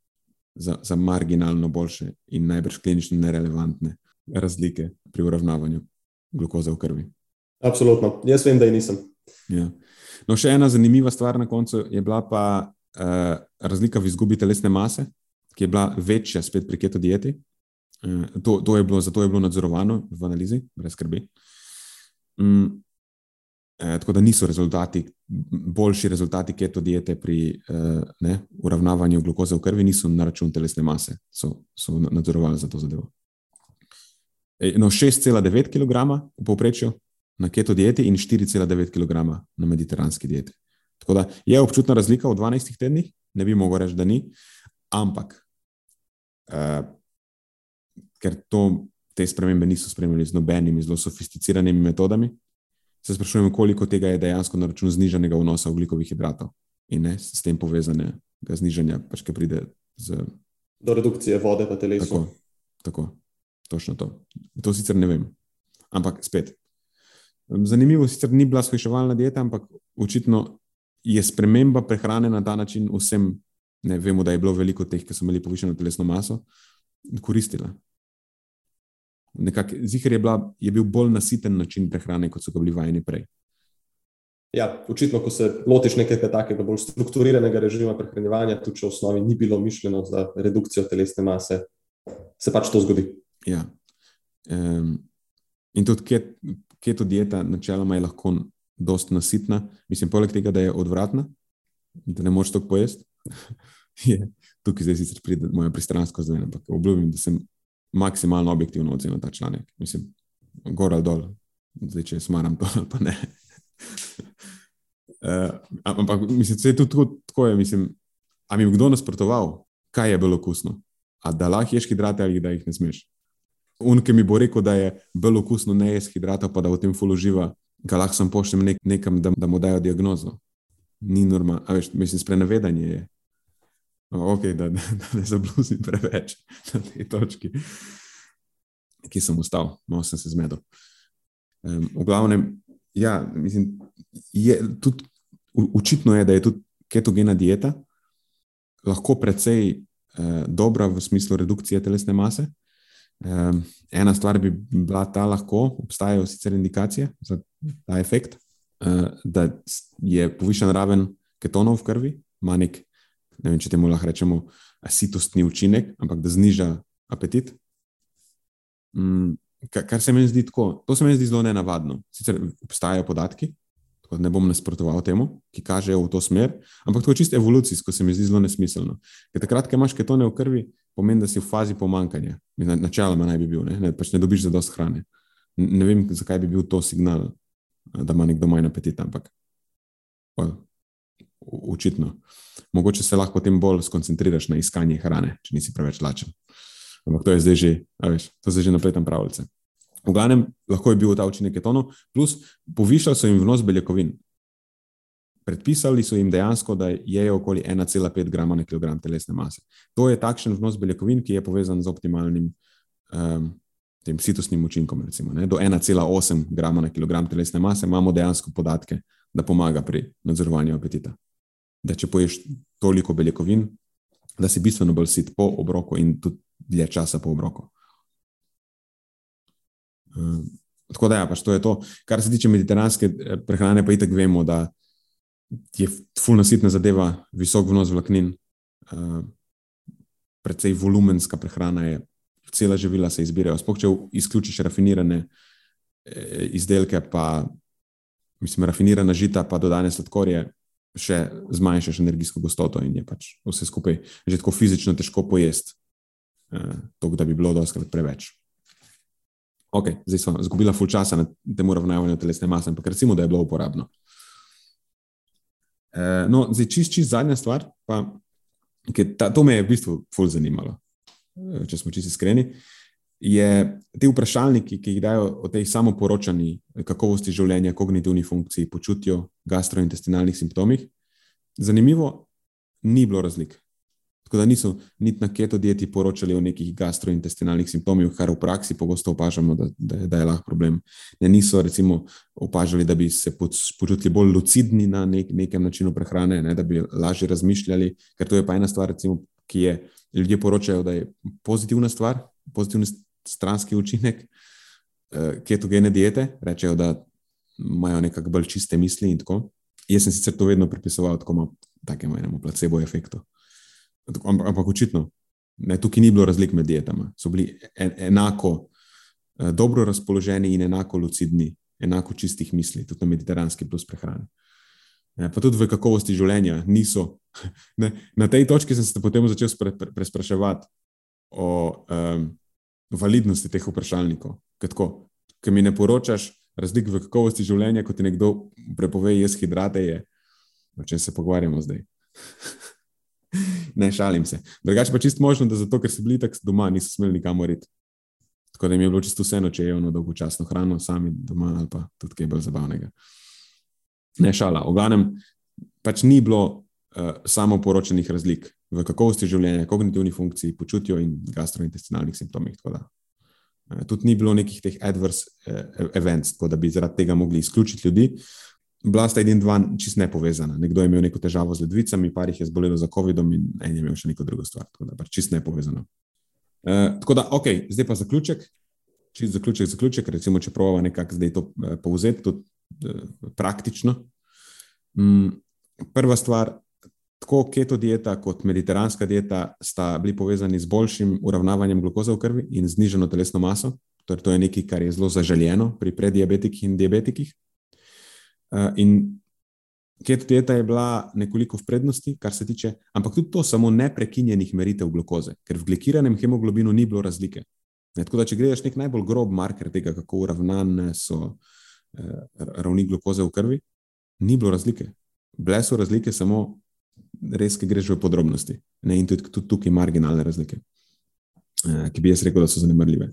za, za marginalno boljše in najbrž klinično nerelevantne razlike pri uravnavanju glukoze v krvi. Absolutno, jaz vem, da je nisem. Ja. No, še ena zanimiva stvar na koncu je bila pa uh, razlika v izgubi telesne mase, ki je bila večja spet pri keto dieti. Uh, to, to je bilo, zato je bilo nadzorovano v analizi, brez skrbi. Um, eh, tako da niso rezultati, boljši rezultati keto diete pri uh, ne, uravnavanju glukoze v krvi, niso na račun telesne mase, so, so nadzorovali za to zadevo. No, 6,9 kg v povprečju na keto dieti in 4,9 kg na mediteranski dieti. Tako da je občutna razlika v 12 tednih, ne bi mogel reči, da ni, ampak uh, ker to, te spremembe niso spremljali z nobenimi zelo sofisticiranimi metodami, se sprašujem, koliko tega je dejansko na račun znižanega vnosa ugljikovih hidratov in ne s tem povezanega znižanja, pač ki pride z. Do redukcije vode v telesu. Tako, tako, točno to. To sicer ne vem. Ampak spet, Zanimivo, sicer ni bila shujševalna dieta, ampak očitno je sprememba prehrane na ta način vsem, ne vemo, da je bilo veliko teh, ki so imeli povišeno telesno maso, koristila. Zihar je, bila, je bil bolj nasiten način prehrane, kot so ga bili vajeni prej. Ja, očitno, ko se lotiš nekega takega bolj strukturiranega režima prehranevanja, tudi če v osnovi ni bilo mišljeno za redukcijo telesne mase, se pač to zgodi. Ja. Um, in tudi, keto dieta načeloma je lahko dosta nasitna, mislim, poleg tega, da je odvratna, da ne moreš to pojesti. je, tukaj zdaj sicer pride moja pristranskost, ampak obljubim, da sem maksimalno objektivno ocenil ta članek. Mislim, gor ali dol, zdaj če smaram to ali pa ne. uh, ampak mislim, da je tudi tako, je, mislim, a mi je kdo nasprotoval, kaj je bilo okusno, a da lahko ješ hidrate ali da jih ne smeš. Unke mi bo rekel, da je bolj okusno ne jesti hidrata, pa da v tem fuluživa, ga lahko sem pošljem nek, nekam, da, da mu dajo diagnozo. Ni normalno, veš, mislim, sprenevedanje je. Ok, da, da, da ne zabluzim preveč na tej točki, ki sem ustal, malo sem se zmedel. Um, v glavnem, ja, mislim, je tudi učitno je, da je tudi ketogena dieta lahko precej uh, dobra v smislu redukcije telesne mase. Um, ena stvar bi bila ta, lahko obstajajo sicer indikacije za ta efekt, uh, da je povišen raven ketonov v krvi, ima nek, ne vem, če temu lahko rečemo, sitostni učinek, ampak da zniža apetit. Um, kar se mi zdi tako, to se mi zdi zelo nenavadno. Sicer obstajajo podatki, tako da ne bom nasprotoval temu, ki kažejo v to smer, ampak to je čisto evolucijsko, se mi zdi zelo nesmiselno. Ker takrat, ko imaš ketone v krvi, pomeni, da si v fazi pomankanja. Načeloma naj bi bil, ne, ne, pač ne dobiš za dost hrane. Ne vem, zakaj bi bil to signal, da ima nekdo manj apetita, ampak well, očitno. Mogoče se lahko potem bolj skoncentriraš na iskanje hrane, če nisi preveč lačen. Ampak to je zdaj že, veš, to je že napletan pravljice. V glavnem, lahko je bil ta učinek ketonov, plus povišal so jim vnos beljakovin. predpisali so jim dejansko, da jejo okoli 1,5 grama na kilogram telesne mase. To je takšen vnos beljakovin, ki je povezan z optimalnim um, tem situsnim učinkom. Recimo, Do 1,8 grama na kilogram telesne mase imamo dejansko podatke, da pomaga pri nadzorovanju apetita. Da če poješ toliko beljakovin, da si bistveno bolj sit po obroku in tudi dlje časa po obroku. Um, tako da, ja, pač to je to. Kar se tiče mediteranske eh, prehrane, pa itek vemo, da je fulno sitna zadeva, visok vnos vlaknin, uh, precej volumenska prehrana je, cela živila se izbirajo. Sploh če izključiš rafinirane eh, izdelke, pa mislim, rafinirana žita, pa dodane sladkorje, še zmanjšaš energijsko gostoto in je pač vse skupaj že tako fizično težko pojesti, uh, to, da bi bilo doskrat preveč. Ok, zdaj smo izgubili ful časa na tem uravnavanju telesne mase, ampak recimo, da je bilo uporabno. Uh, no, zdaj čist, čist zadnja stvar, pa ta, to me je v bistvu ful zanimalo, uh, če smo čisto iskreni, je te vprašalniki, ki jih dajo o tej samoporočani kakovosti življenja, kognitivni funkciji, počutju, gastrointestinalnih simptomih. Zanimivo, ni bilo razlik. Tako da niso niti na keto dieti poročali o nekih gastrointestinalnih simptomih, kar v praksi pogosto opažamo, da, da, da je lahko problem. Ne, niso recimo opažali, da bi se počutili bolj lucidni na nek, nekem načinu prehrane, ne, da bi lažje razmišljali, ker to je pa ena stvar, recimo, ki je ljudje poročajo, da je pozitivna stvar, pozitivni stranski učinek uh, ketogene diete, rečejo, da imajo nekako bolj čiste misli in tako. Jaz sem sicer to vedno pripisoval tako takemu placebo efektu. Ampak očitno, ne, tukaj ni bilo razlik med dietami. So bili en, enako uh, dobro razpoloženi in enako lucidni, enako čistih misli, tudi na mediteranski plus prehrani. Pa tudi v kakovosti življenja niso. Ne, na tej točki sem se potem začel spre, pre, prespraševati o um, validnosti teh vprašalnikov. Ker mi ne poročaš razlik v kakovosti življenja, kot ti nekdo prepove, jaz hidrate je, o čem se pogovarjamo zdaj. ne, šalim se. Drugače pa čisto možno, da zato, ker so bili tako doma, niso smeli nikamor iti. Tako da jim je bilo čisto vseeno, če je ono dolgočasno hrano sami doma ali pa tudi kaj bolj zabavnega. Ne šala. V glavnem, pač ni bilo uh, samo poročenih razlik v kakovosti življenja, kognitivni funkciji, počutju in gastrointestinalnih simptomih. Uh, tudi ni bilo nekih teh adverse uh, events, tako da bi zaradi tega mogli izključiti ljudi. Uh, bila sta edin dva čist nepovezana. Nekdo je imel neko težavo z ledvicami, par jih je zbolelo za COVID-om in en je imel še neko drugo stvar. Tako da pač čist nepovezano. E, tako da, ok, zdaj pa zaključek. Čist zaključek, zaključek, recimo, če pravimo nekako zdaj to e, povzeti, tudi e, praktično. Mm, prva stvar, tako keto dieta kot mediteranska dieta sta bili povezani z boljšim uravnavanjem glukoze v krvi in znižano telesno maso. Torej, to je nekaj, kar je zelo zaželjeno pri prediabetikih in diabetikih. Uh, in keto dieta je bila nekoliko v prednosti, kar se tiče, ampak tudi to samo neprekinjenih meritev glukoze, ker v glikiranem hemoglobinu ni bilo razlike. Ne, tako da, če gledaš nek najbolj grob marker tega, kako uravnane so uh, ravni glukoze v krvi, ni bilo razlike. Bile so razlike samo res, ki greš v podrobnosti. Ne, in tudi, tudi tukaj marginalne razlike, uh, ki bi jaz rekel, da so zanemrljive.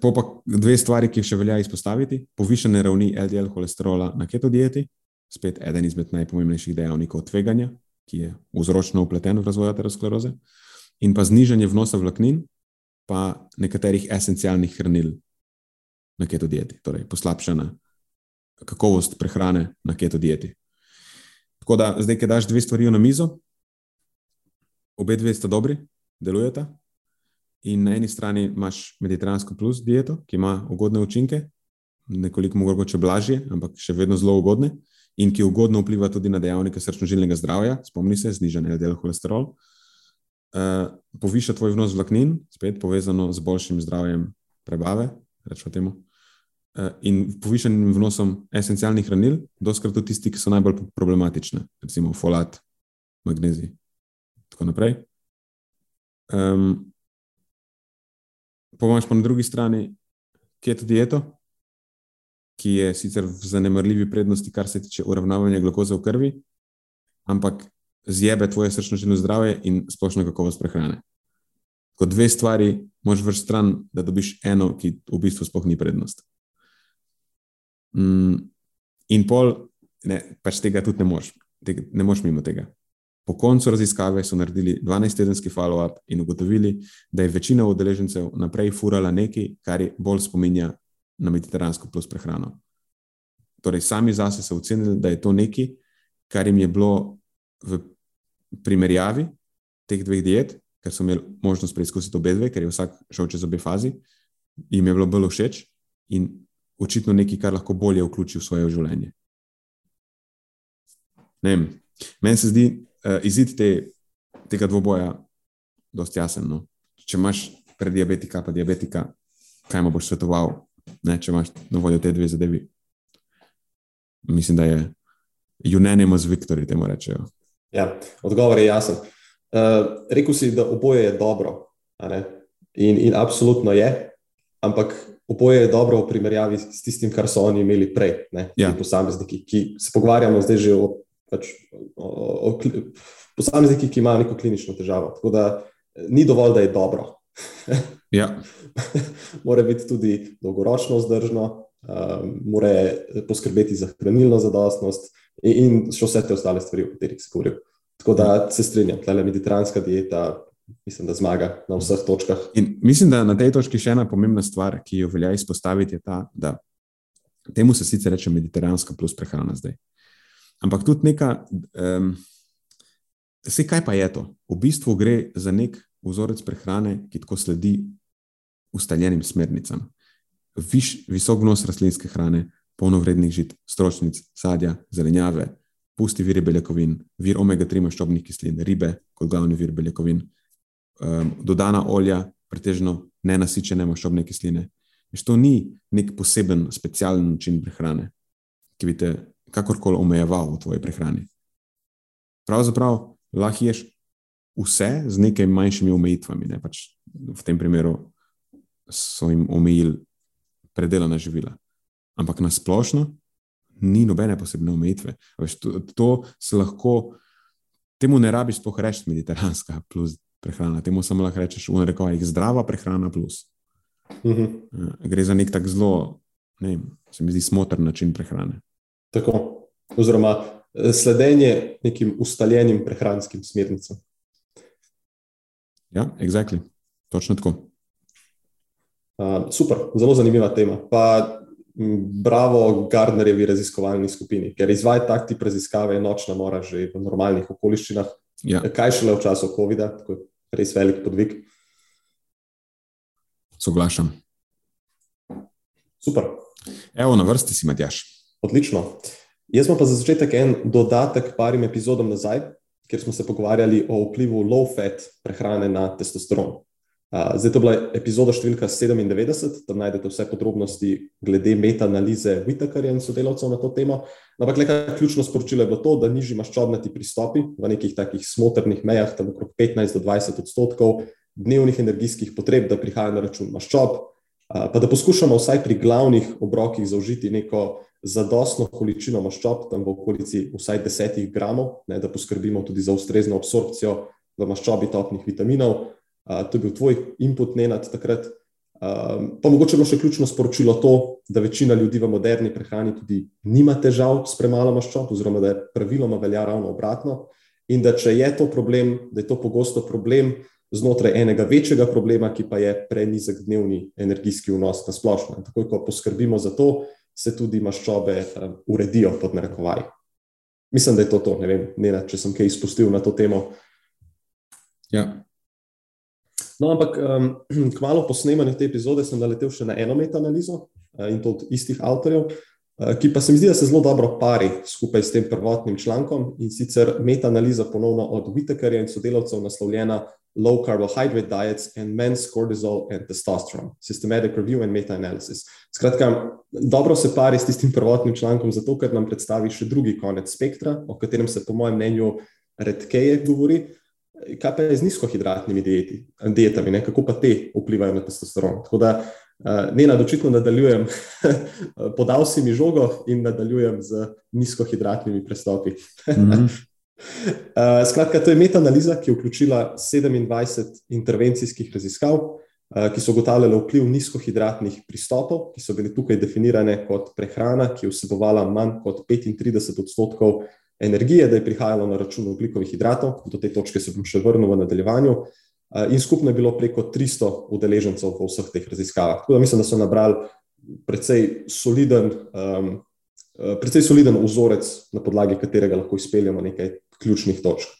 Po pa dve stvari, ki jih še velja izpostaviti: povišene ravni LDL holesterola na keto dieti, spet eden izmed najpomembnejših dejavnikov tveganja, ki je vzročno upleten v razvoj ateroskleroze, in pa znižanje vnosa vlaknin, pa nekaterih esencialnih hranil na keto dieti, torej poslabšana kakovost prehrane na keto dieti. Tako da zdaj, ki daš dve stvari na mizo, obe dve sta dobri, delujeta, In na eni strani imaš mediteransko plus dieto, ki ima ugodne učinke, nekoliko mogoče blažje, ampak še vedno zelo ugodne, in ki ugodno vpliva tudi na dejavnike srčno-žilnega zdravja, spomni se, znižanje LDL holesterol, uh, poviša tvoj vnos vlaknin, spet povezano z boljšim zdravjem prebave, rečemo temu. Uh, in povišanim vnosom esencialnih hranil, doskrat tudi tisti, ki so najbolj problematične, recimo folat, magnezij in tako naprej. Um, Pomaž pa na drugi strani keto dieto, ki je sicer v zanemrljivi prednosti, kar se tiče uravnavanja glukoze v krvi, ampak zjebe tvoje srčno-žilno zdravje in splošno kakovost prehrane. Kot dve stvari, moš vrš stran, da dobiš eno, ki v bistvu sploh ni prednost. Mm, in pol ne, pač tega tudi ne moreš, tega, ne moreš mimo tega. Po koncu raziskave so naredili 12-tedenski follow-up in ugotovili, da je večina udeležencev naprej furala nekaj, kar je bolj spominja na mediteransko plus prehrano. Torej, sami zase so ocenili, da je to nekaj, kar jim je bilo v primerjavi teh dveh diet, ker so imeli možnost preizkusiti obe dve, ker je vsak šel čez obe fazi, jim je bilo bolj všeč in očitno nekaj, kar lahko bolje vključi v svoje življenje. Meni se zdi uh, izid te, tega dvoboja dosti jasen. No? Če imaš prediabetika, pa diabetika, kaj mu boš svetoval, ne, če imaš na voljo te dve zadevi. Mislim, da je unanimous victory, temu rečejo. Ja, odgovor je jasen. Uh, rekel si, da oboje je dobro. In, in absolutno je, ampak oboje je dobro v primerjavi s tistim, kar so oni imeli prej, ne, ja. posamezniki, ki se pogovarjamo zdaj že o, pač, o, o, o posamezniki, ki imajo neko klinično težavo. Tako da ni dovolj, da je dobro. ja. Mora biti tudi dolgoročno vzdržno, um, mora poskrbeti za hranilno zadostnost in, in še vse te ostale stvari, o katerih se govori. Tako da se strinjam, da je mediteranska dieta mislim, da zmaga na vseh točkah. In mislim, da na tej točki še ena pomembna stvar, ki jo velja izpostaviti, je ta, da temu se sicer reče mediteranska plus prehrana zdaj. Ampak tudi neka, um, vse kaj pa je to? V bistvu gre za nek vzorec prehrane, ki tako sledi ustaljenim smernicam. Viš, visok vnos rastlinske hrane, polnovrednih žit, stročnic, sadja, zelenjave, pusti viri beljakovin, vir omega-3 maščobnih kislin, ribe kot glavni vir beljakovin, um, dodana olja, pretežno nenasičene maščobne kisline. Veš, to ni nek poseben, specialen način prehrane, ki bi te kakorkoli omejeval v tvoji prehrani. Pravzaprav lahko ješ vse z nekaj manjšimi omejitvami. Ne? Pač v tem primeru so jim omejili predelana živila. Ampak na splošno ni nobene posebne omejitve. Veš, to, to se lahko, temu ne rabiš sploh reči mediteranska plus prehrana. Temu samo lahko rečeš, v rekovajih, zdrava prehrana plus. Uh mhm. -huh. Gre za nek tak zelo, ne vem, se mi zdi smotrn način prehrane. Tako, oziroma eh, sledenje nekim ustaljenim prehranskim smernicam. Ja, exactly. točno tako. Uh, super, zelo zanimiva tema. Pa bravo Gardnerjevi raziskovalni skupini, ker izvajati tak tip raziskave je nočna mora že v normalnih okoliščinah. Ja. Kaj šele v času COVID-a, tako res velik podvig. Soglašam. Super. Evo, na vrsti si, Matjaš. Odlično. Jaz pa za začetek en dodatek parim epizodom nazaj, kjer smo se pogovarjali o vplivu low-fat prehrane na testosteron. Zdaj, to je bila epizoda številka 97, tam najdete vse podrobnosti glede meta-analize Whitakerja in sodelavcev na to temo. Ampak, le ključno sporočilo je bilo to, da nižji maščobnati pristopi v nekih takih smotrnih mejah, tam okrog 15 do 20 odstotkov dnevnih energijskih potreb, da prihaja na račun maščob, pa da poskušamo vsaj pri glavnih obrokih zaužiti neko zadostno količino maščob, tam v okolici vsaj 10 gramov, ne, da poskrbimo tudi za ustrezno absorpcijo v maščobi topnih vitaminov to je bil tvoj input, ne nad takrat. Um, pa mogoče bilo še ključno sporočilo to, da večina ljudi v moderni prehrani tudi nima težav s premalo maščob, oziroma da je praviloma velja ravno obratno. In da če je to problem, da je to pogosto problem znotraj enega večjega problema, ki pa je prenizek dnevni energijski vnos na splošno. In takoj, ko poskrbimo za to, se tudi maščobe um, uredijo pod narekovaj. Mislim, da je to to. Ne vem, ne, če sem kaj izpustil na to temo. Ja, No, ampak um, kmalo po snemanju te epizode sem naletel še na eno meta-analizo uh, in to od istih avtorjev, uh, ki pa se mi zdi, da se zelo dobro pari skupaj s tem prvotnim člankom in sicer meta-analiza ponovno od Whitakerja in sodelavcev naslovljena Low Carbohydrate Diets and Men's Cortisol and Testosterone, Systematic Review and Meta-Analysis. Skratka, dobro se pari s tistim prvotnim člankom, zato ker nam predstavi še drugi konec spektra, o katerem se po mojem mnenju redkeje govori. Kaj pa je z nizkohidratnimi dieti, dietami, ne? kako pa te vplivajo na testosteron? Tako da uh, ne nadočitno nadaljujem, podal si mi žogo in nadaljujem z nizkohidratnimi prestopi. mm -hmm. uh, skratka, to je meta-analiza, ki je vključila 27 intervencijskih raziskav, ki so ugotavljali vpliv nizkohidratnih pristopov, ki so bili tukaj definirane kot prehrana, ki je vsebovala manj kot 35 odstotkov energije, da je prihajalo na račun ugljikovih hidratov. Do te točke se bom še vrnil v nadaljevanju. In skupno je bilo preko 300 udeležencev v vseh teh raziskavah. Tako da mislim, da so nabrali precej soliden, um, precej soliden vzorec, na podlagi katerega lahko izpeljemo nekaj ključnih točk.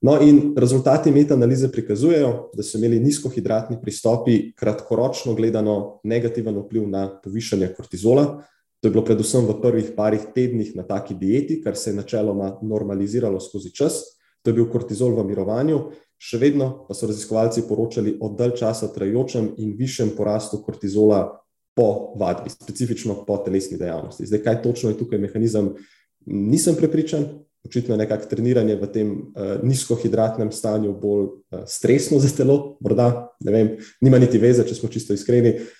No, in rezultati metanalize prikazujejo, da so imeli nizkohidratni pristopi kratkoročno gledano negativen vpliv na povišanje kortizola. To je bilo predvsem v prvih parih tednih na taki dieti, kar se je načeloma normaliziralo skozi čas. To je bil kortizol v mirovanju, še vedno pa so raziskovalci poročali o dalj časa trajajočem in višjem porastu kortizola po vadbi, specifično po telesni dejavnosti. Zdaj, kaj točno je tukaj mehanizem, nisem prepričan, očitno je nekako treniranje v tem uh, nizkohidratnem stanju bolj uh, stresno za telo, morda, ne vem, nima niti veze, če smo čisto iskreni. Uh,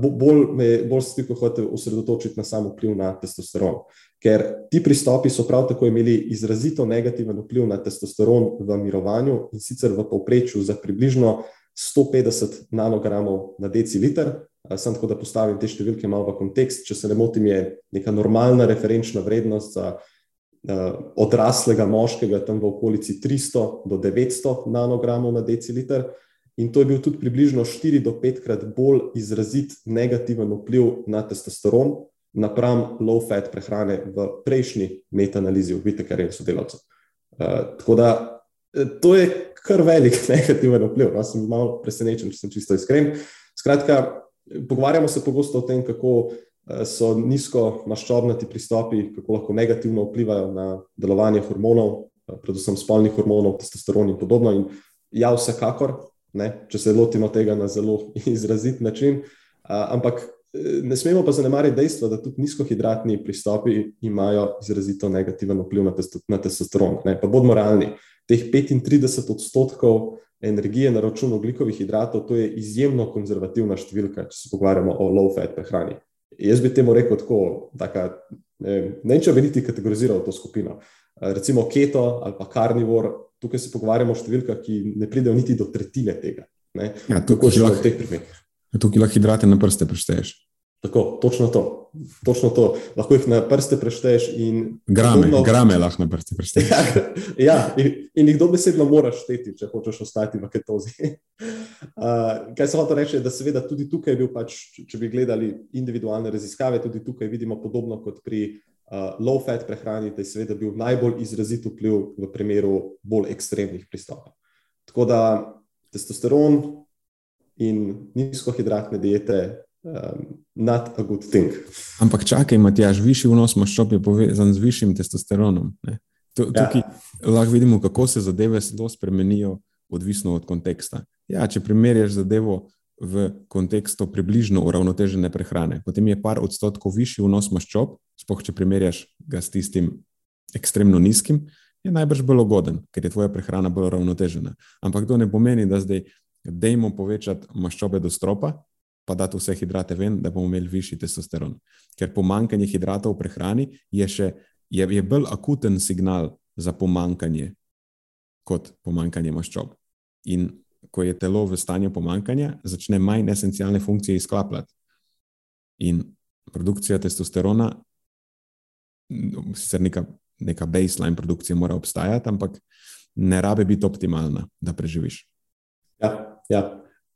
bolj me bolj stikko hotel osredotočiti na samo vpliv na testosteron, ker ti pristopi so prav tako imeli izrazito negativen vpliv na testosteron v mirovanju in sicer v povprečju za približno 150 nanogramov na deciliter. Sam tako, da postavim te številke malo v kontekst. Če se ne motim, je neka normalna referenčna vrednost za uh, odraslega moškega tam v okolici 300 do 900 nanogramov na deciliter. In to je bil tudi približno 4 do 5 krat bolj izrazit negativen vpliv na testosteron napram low-fat prehrane v prejšnji metanalizi, vidite, kar je sodelavcev. Uh, tako da e, to je kar velik negativen vpliv. No, sem malo presenečen, če sem čisto iskren. Skratka, pogovarjamo se pogosto o tem, kako Eh, so nizko maščobnati pristopi, kako lahko negativno vplivajo na delovanje hormonov, eh, predvsem spolnih hormonov, testosteron in podobno. In ja, vsekakor, ne, če se lotimo tega na zelo izrazit način, ampak eh, ne smemo pa zanemariti dejstva, da tudi nizkohidratni pristopi imajo izrazito negativen vpliv na testosteron. Ne. Pa bodimo realni, teh 35 odstotkov. Energije na račun oglikovih hidratov, to je izjemno konzervativna številka, če se pogovarjamo o low-fat prehrani. Jaz bi temu rekel tako, da ne vem, če bi niti kategoriziral to skupino. Recimo keto ali pa karnivor, tukaj se pogovarjamo o številkah, ki ne pridejo niti do tretjine tega. Ja, tukaj lahko hidrate na prste prešteješ. Tako, točno to. Točno to. Lahko jih na prste prešteješ. Grame, podobno, grame lahko na prste prešteješ. ja, in, in jih dobesedno moraš šteti, če hočeš ostati v ketozi. Uh, kaj se hoče reči, da seveda tudi tukaj je bil, pač, če bi gledali individualne raziskave, tudi tukaj vidimo podobno kot pri low-fat prehrani, da je seveda bil najbolj izrazit vpliv v primeru bolj ekstremnih pristopov. Tako da testosteron in nizkohidratne diete um, not a good thing. Ampak čakaj, Matjaž, višji vnos maščob je povezan z višjim testosteronom. To, ja. Tukaj lahko vidimo, kako se zadeve zelo spremenijo, odvisno od konteksta. Ja, če primerjaš zadevo v kontekstu približno uravnotežene prehrane, potem je par odstotkov višji vnos maščob, spoh če primerjaš ga s tistim ekstremno nizkim, je najbrž bolj ugoden, ker je tvoja prehrana bolj uravnotežena. Ampak to ne pomeni, da zdaj dejmo povečati maščobe do stropa, pa dati vse hidrate ven, da bomo imeli višji testosteron. Ker pomankanje hidratov v prehrani je, še, je, je bolj akuten signal za pomankanje kot pomankanje maščob. In ko je telo v stanju pomankanja, začne manj esencialne funkcije izklapljati. In produkcija testosterona, sicer neka, neka baseline produkcija mora obstajati, ampak ne rabe biti optimalna, da preživiš. Ja, ja.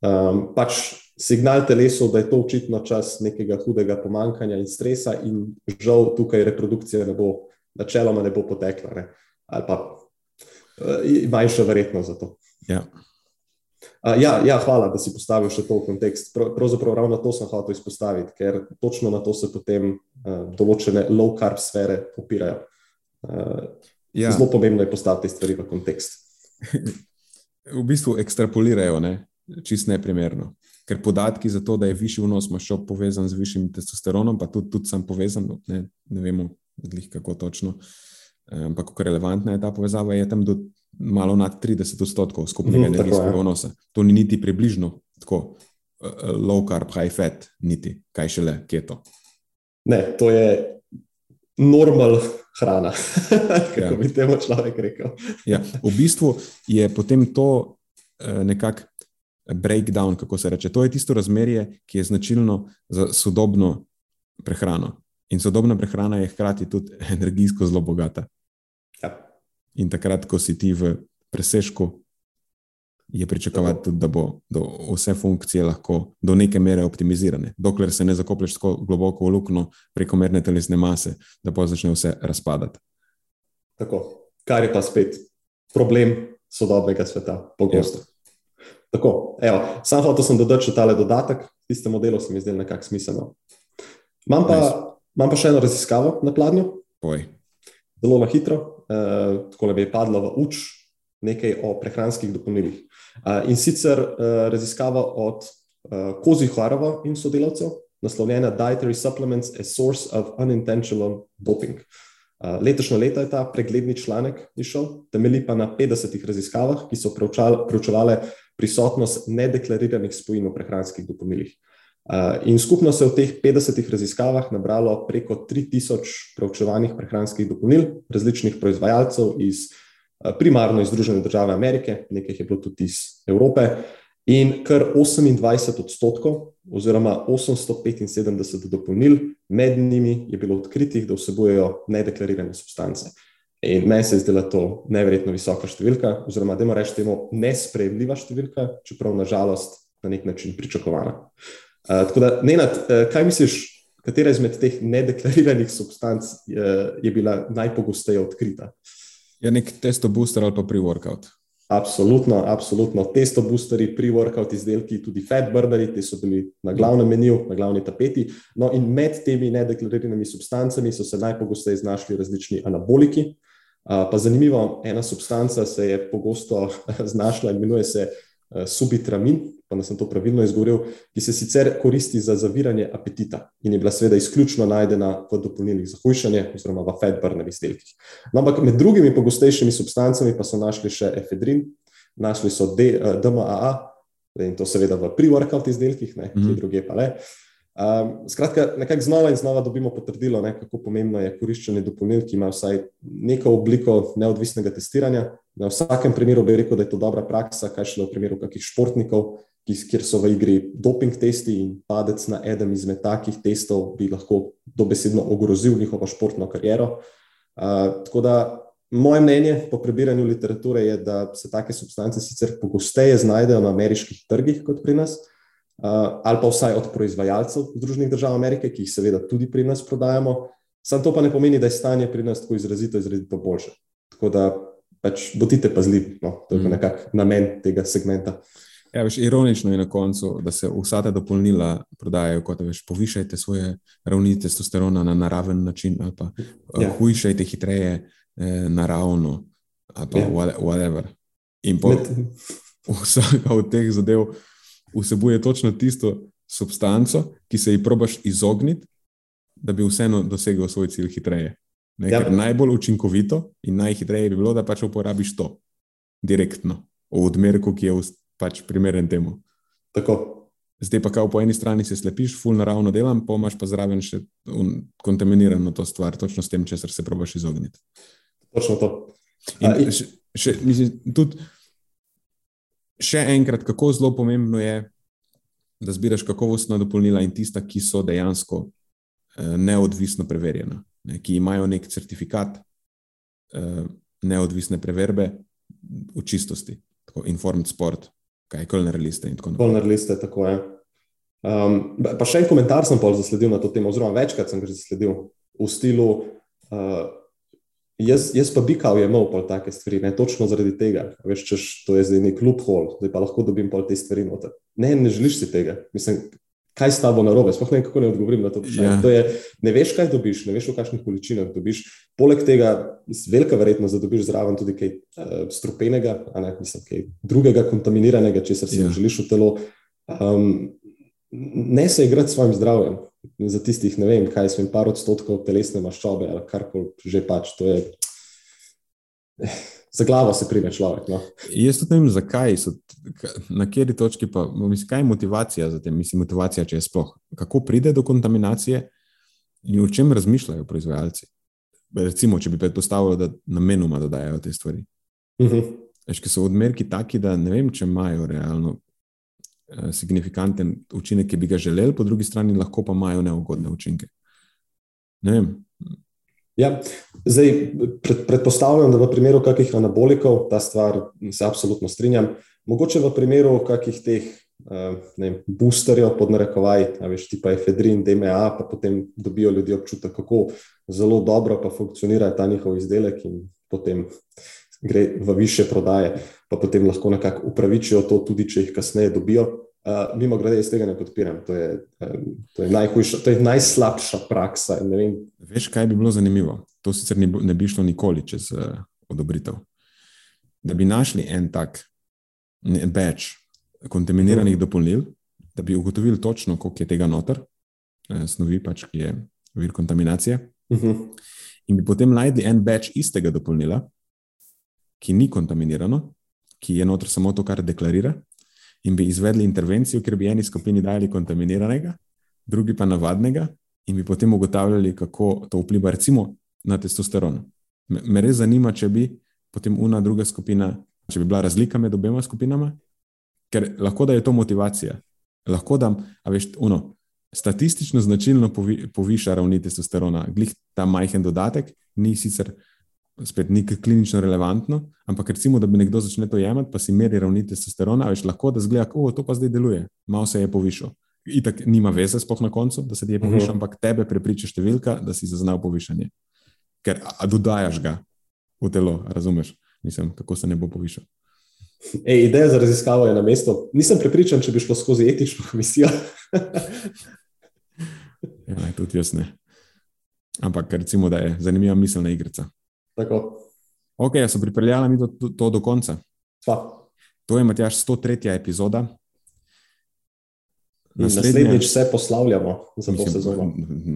Um, pač signal telesu, da je to očitno čas nekega hudega pomankanja in stresa, in žal tukaj reprodukcija ne bo, načeloma ne bo potekla, ne? ali pa uh, manjša verjetnost za to. Ja. Uh, ja, ja, hvala, da si postavil še to v kontekst. Pravzaprav ravno to sem hotel izpostaviti, ker točno na to se potem uh, določene low-carb sfere opirajo. Uh, ja. Zelo pomembno je postaviti stvari v kontekst. v bistvu ekstrapolirajo, ne? čist neprimerno ker podatki za to, da je višji vnos maščob povezan z višjim testosteronom, pa tudi, tudi sem povezan, ne, ne vemo, kako točno. Ampak, kako relevantna je ta povezava, je tam do malo nad 30 odstotkov skupnega mm, energijskega vnosa. To ni niti približno tako uh, low carb, high fat, niti kaj šele keto. Ne, to je normal hrana, kako ja. bi temu človek rekel. ja, v bistvu je potem to uh, nekako breakdown, kako se reče. To je tisto razmerje, ki je značilno za sodobno prehrano. In sodobna prehrana je hkrati tudi energijsko zelo bogata. In takrat, ko si ti v presežku, je pričakovati tudi, da bo do vse funkcije lahko do neke mere optimizirane. Dokler se ne zakoplješ tako globoko v luknjo prekomerne telesne mase, da pa začne vse razpadati. Tako, kar je pa spet problem sodobnega sveta, pogosto. Ja. Tako, evo, sam hotel sem dodati še tale dodatek, tistemu delu se mi zdelo nekako smiselno. Imam pa, imam pa še eno raziskavo na pladnju. Poj. Zelo na hitro, eh, tako bi padlo v uč nekaj o prehranskih dopolnilih. Eh, in sicer eh, raziskava od eh, Kozi Harova in sodelavcev, naslovljena Dietary Supplements as Source of Unintentional Doping. Eh, letošnje leto je ta pregledni članek išel, temelji pa na 50 raziskavah, ki so preučevale prisotnost nedeklariranih spojin v prehranskih dopolnilih. Uh, in skupno se je v teh 50 raziskavah nabralo preko 3000 preučevanih prehranskih dopolnil različnih proizvajalcev iz uh, primarno iz Združene države Amerike, nekaj je bilo tudi iz Evrope, in kar 28 odstotkov, oziroma 875 dopolnil, med njimi je bilo odkritih, da vsebujejo nedeklarirane substance. In meni se je zdela to neverjetno visoka številka, oziroma da moramo reči temu nespremljiva številka, čeprav nažalost na nek način pričakovana. Uh, tako da, Nenad, uh, kaj misliš, katera izmed teh nedeklariranih substanc uh, je bila najpogosteje odkrita? Je nek testo booster ali pa pre-workout. Absolutno, absolutno. Testo boosteri, pre-workout izdelki, tudi fat burneri, ti so bili na glavnem meniju, na glavni tapeti. No, in med temi nedeklariranimi substancami so se najpogosteje znašli različni anaboliki, uh, Pa zanimivo, ena substanca se je pogosto znašla, imenuje se subitramin, pa da sem to pravilno izgovoril, ki se sicer koristi za zaviranje apetita in je bila seveda izključno najdena v dopolnilnih za hujšanje oziroma v fat burner izdelkih. No, ampak med drugimi pogostejšimi substancami pa so našli še efedrin, našli so D, DMAA in to seveda v pre-workout izdelkih, ne, mm -hmm. ki druge pa le. Um, skratka, nekako znova in znova dobimo potrdilo, ne, kako pomembno je koriščenje dopolnil, ki ima vsaj neko obliko neodvisnega testiranja. Na vsakem primeru bi rekel, da je to dobra praksa, kaj šele v primeru kakih športnikov, kjer so v igri doping testi in padec na enem izmed takih testov bi lahko dobesedno ogrozil njihovo športno kariero. Uh, tako da moje mnenje po prebiranju literature je, da se take substance sicer pogosteje znajdejo na ameriških trgih kot pri nas uh, ali pa vsaj od proizvajalcev Združenih držav Amerike, ki jih seveda tudi pri nas prodajamo. Sam to pa ne pomeni, da je stanje pri nas tako izrazito, izrazito boljše. Tako da pač bodite pazljivi, no, to je mm. nekako namen tega segmenta. Ja, veš, ironično je na koncu, da se vsa ta dopolnila prodajajo kot veš, povišajte svoje ravni testosterona na naraven način, ali pa ja. uh, hujšajte hitreje eh, naravno, ali pa ja. whatever. In po, vsaka od teh zadev vsebuje točno tisto substanco, ki se ji probaš izogniti, da bi vseeno dosegel svoj cilj hitreje. Ne, ja. Najbolj učinkovito in najhitreje bi bilo, da pač uporabiš to direktno, v odmerku, ki je pač primeren temu. Tako. Zdaj pa, po eni strani se slepiš, full naravno delam, pa imaš pa zraven še kontaminirano to stvar, točno s tem, česar se probaš izogniti. Točno to. In še, še, mislim, tudi še enkrat, kako zelo pomembno je, da zbiraš kakovostna dopolnila in tista, ki so dejansko eh, neodvisno preverjena, ne, ki imajo nek certifikat eh, neodvisne preverbe v čistosti, tako informed sport, kaj Kölner liste in tako naprej. Kölner liste, tako je. Um, pa še en komentar sem pa zasledil na to temo, oziroma večkrat sem ga zasledil v stilu. Uh, Jaz, jaz pa bi kao imel pol take stvari, ne točno zaradi tega, veš, češ, to je zdaj nek loophole, da pa lahko dobim pol te stvari noter. Ne, ne želiš si tega. Mislim, kaj s tabo narobe? Sploh ne vem, kako ne odgovorim na to vprašanje. Ja. Ne veš, kaj dobiš, ne veš, v kakšnih količinah dobiš. Poleg tega, velika verjetnost, da dobiš zraven tudi kaj uh, strupenega, a ne, mislim, kaj drugega kontaminiranega, če se ja. želiš v telo. Um, ne se igrati s svojim zdravjem za tistih, ne vem, kaj smo, par odstotkov telesne maščobe ali kar koli že pač. To je za glavo se prime človek. No. Jaz tudi ne vem, zakaj so, na kateri točki pa, mislim, kaj je motivacija za tem, mislim, motivacija, če je sploh, kako pride do kontaminacije in o čem razmišljajo proizvajalci. Recimo, če bi predpostavili, da namenoma dodajajo te stvari. Uh -huh. Eš, so odmerki taki, da ne vem, če imajo realno eh, signifikanten učinek, ki bi ga želeli, po drugi strani lahko pa imajo neugodne učinke. Ne vem. Ja, zdaj, pred, predpostavljam, da v primeru kakih anabolikov ta stvar se absolutno strinjam. Mogoče v primeru kakih teh uh, boosterjev, pod narekovaj, veš, tipa efedrin, DMA, pa potem dobijo ljudje občutek, kako zelo dobro pa funkcionira ta njihov izdelek in potem gre v više prodaje, pa potem lahko nekako upravičijo to, tudi če jih kasneje dobijo. Uh, mimo grede, jaz tega ne podpiram. To je, um, to je, najhujša, to je najslabša praksa. Veš, kaj bi bilo zanimivo? To sicer ne, ne bi šlo nikoli čez uh, odobritev. Da bi našli en tak več kontaminiranih -huh. dopolnil, da bi ugotovili točno, koliko je tega noter, uh, snovi, pač, ki je vir kontaminacije. Uh -huh. In bi potem najdli en več istega dopolnila, ki ni kontaminirano, ki je noter samo to, kar deklarira, in bi izvedli intervencijo, ker bi eni skupini dali kontaminiranega, drugi pa navadnega, in bi potem ugotavljali, kako to vpliva, recimo, na testosteron. Me, me res zanima, če bi potem una druga skupina, če bi bila razlika med obema skupinama, ker lahko da je to motivacija. Lahko da, a veš, uno, statistično značilno povi, poviša ravni testosterona, glih ta majhen dodatek, ni sicer spet ni klinično relevantno, ampak recimo, da bi nekdo začel to jemati, pa si meri ravni testosterona, veš lahko, da zgleda, da to pa zdaj deluje, malo se je povišal. Itak nima veze, spoh na koncu, da se ti je povišal, uh mhm. -huh. ampak tebe prepriča številka, da si zaznal povišanje. Ker dodajaš ga v telo, razumeš, Mislim, kako se ne bo povišal. Ej, ideja za raziskavo je na mestu. Nisem prepričan, če bi šlo skozi etično komisijo. ja, tudi jaz ne. Ampak recimo, da je zanimiva miselna igrica. Tako. Ok, so pripeljali mi to, to, to do konca. Pa. To je Matjaš 103. epizoda. Naslednjič se poslavljamo za to sezono.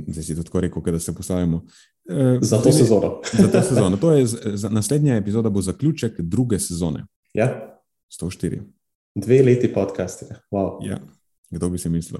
Zdaj si tako rekel, da se poslavljamo. E, za to sezono. za to sezono. To je, za, naslednja epizoda bo zaključek druge sezone. Ja. 104. Dve leti podcasti. Wow. Ja. Kdo bi si mislil?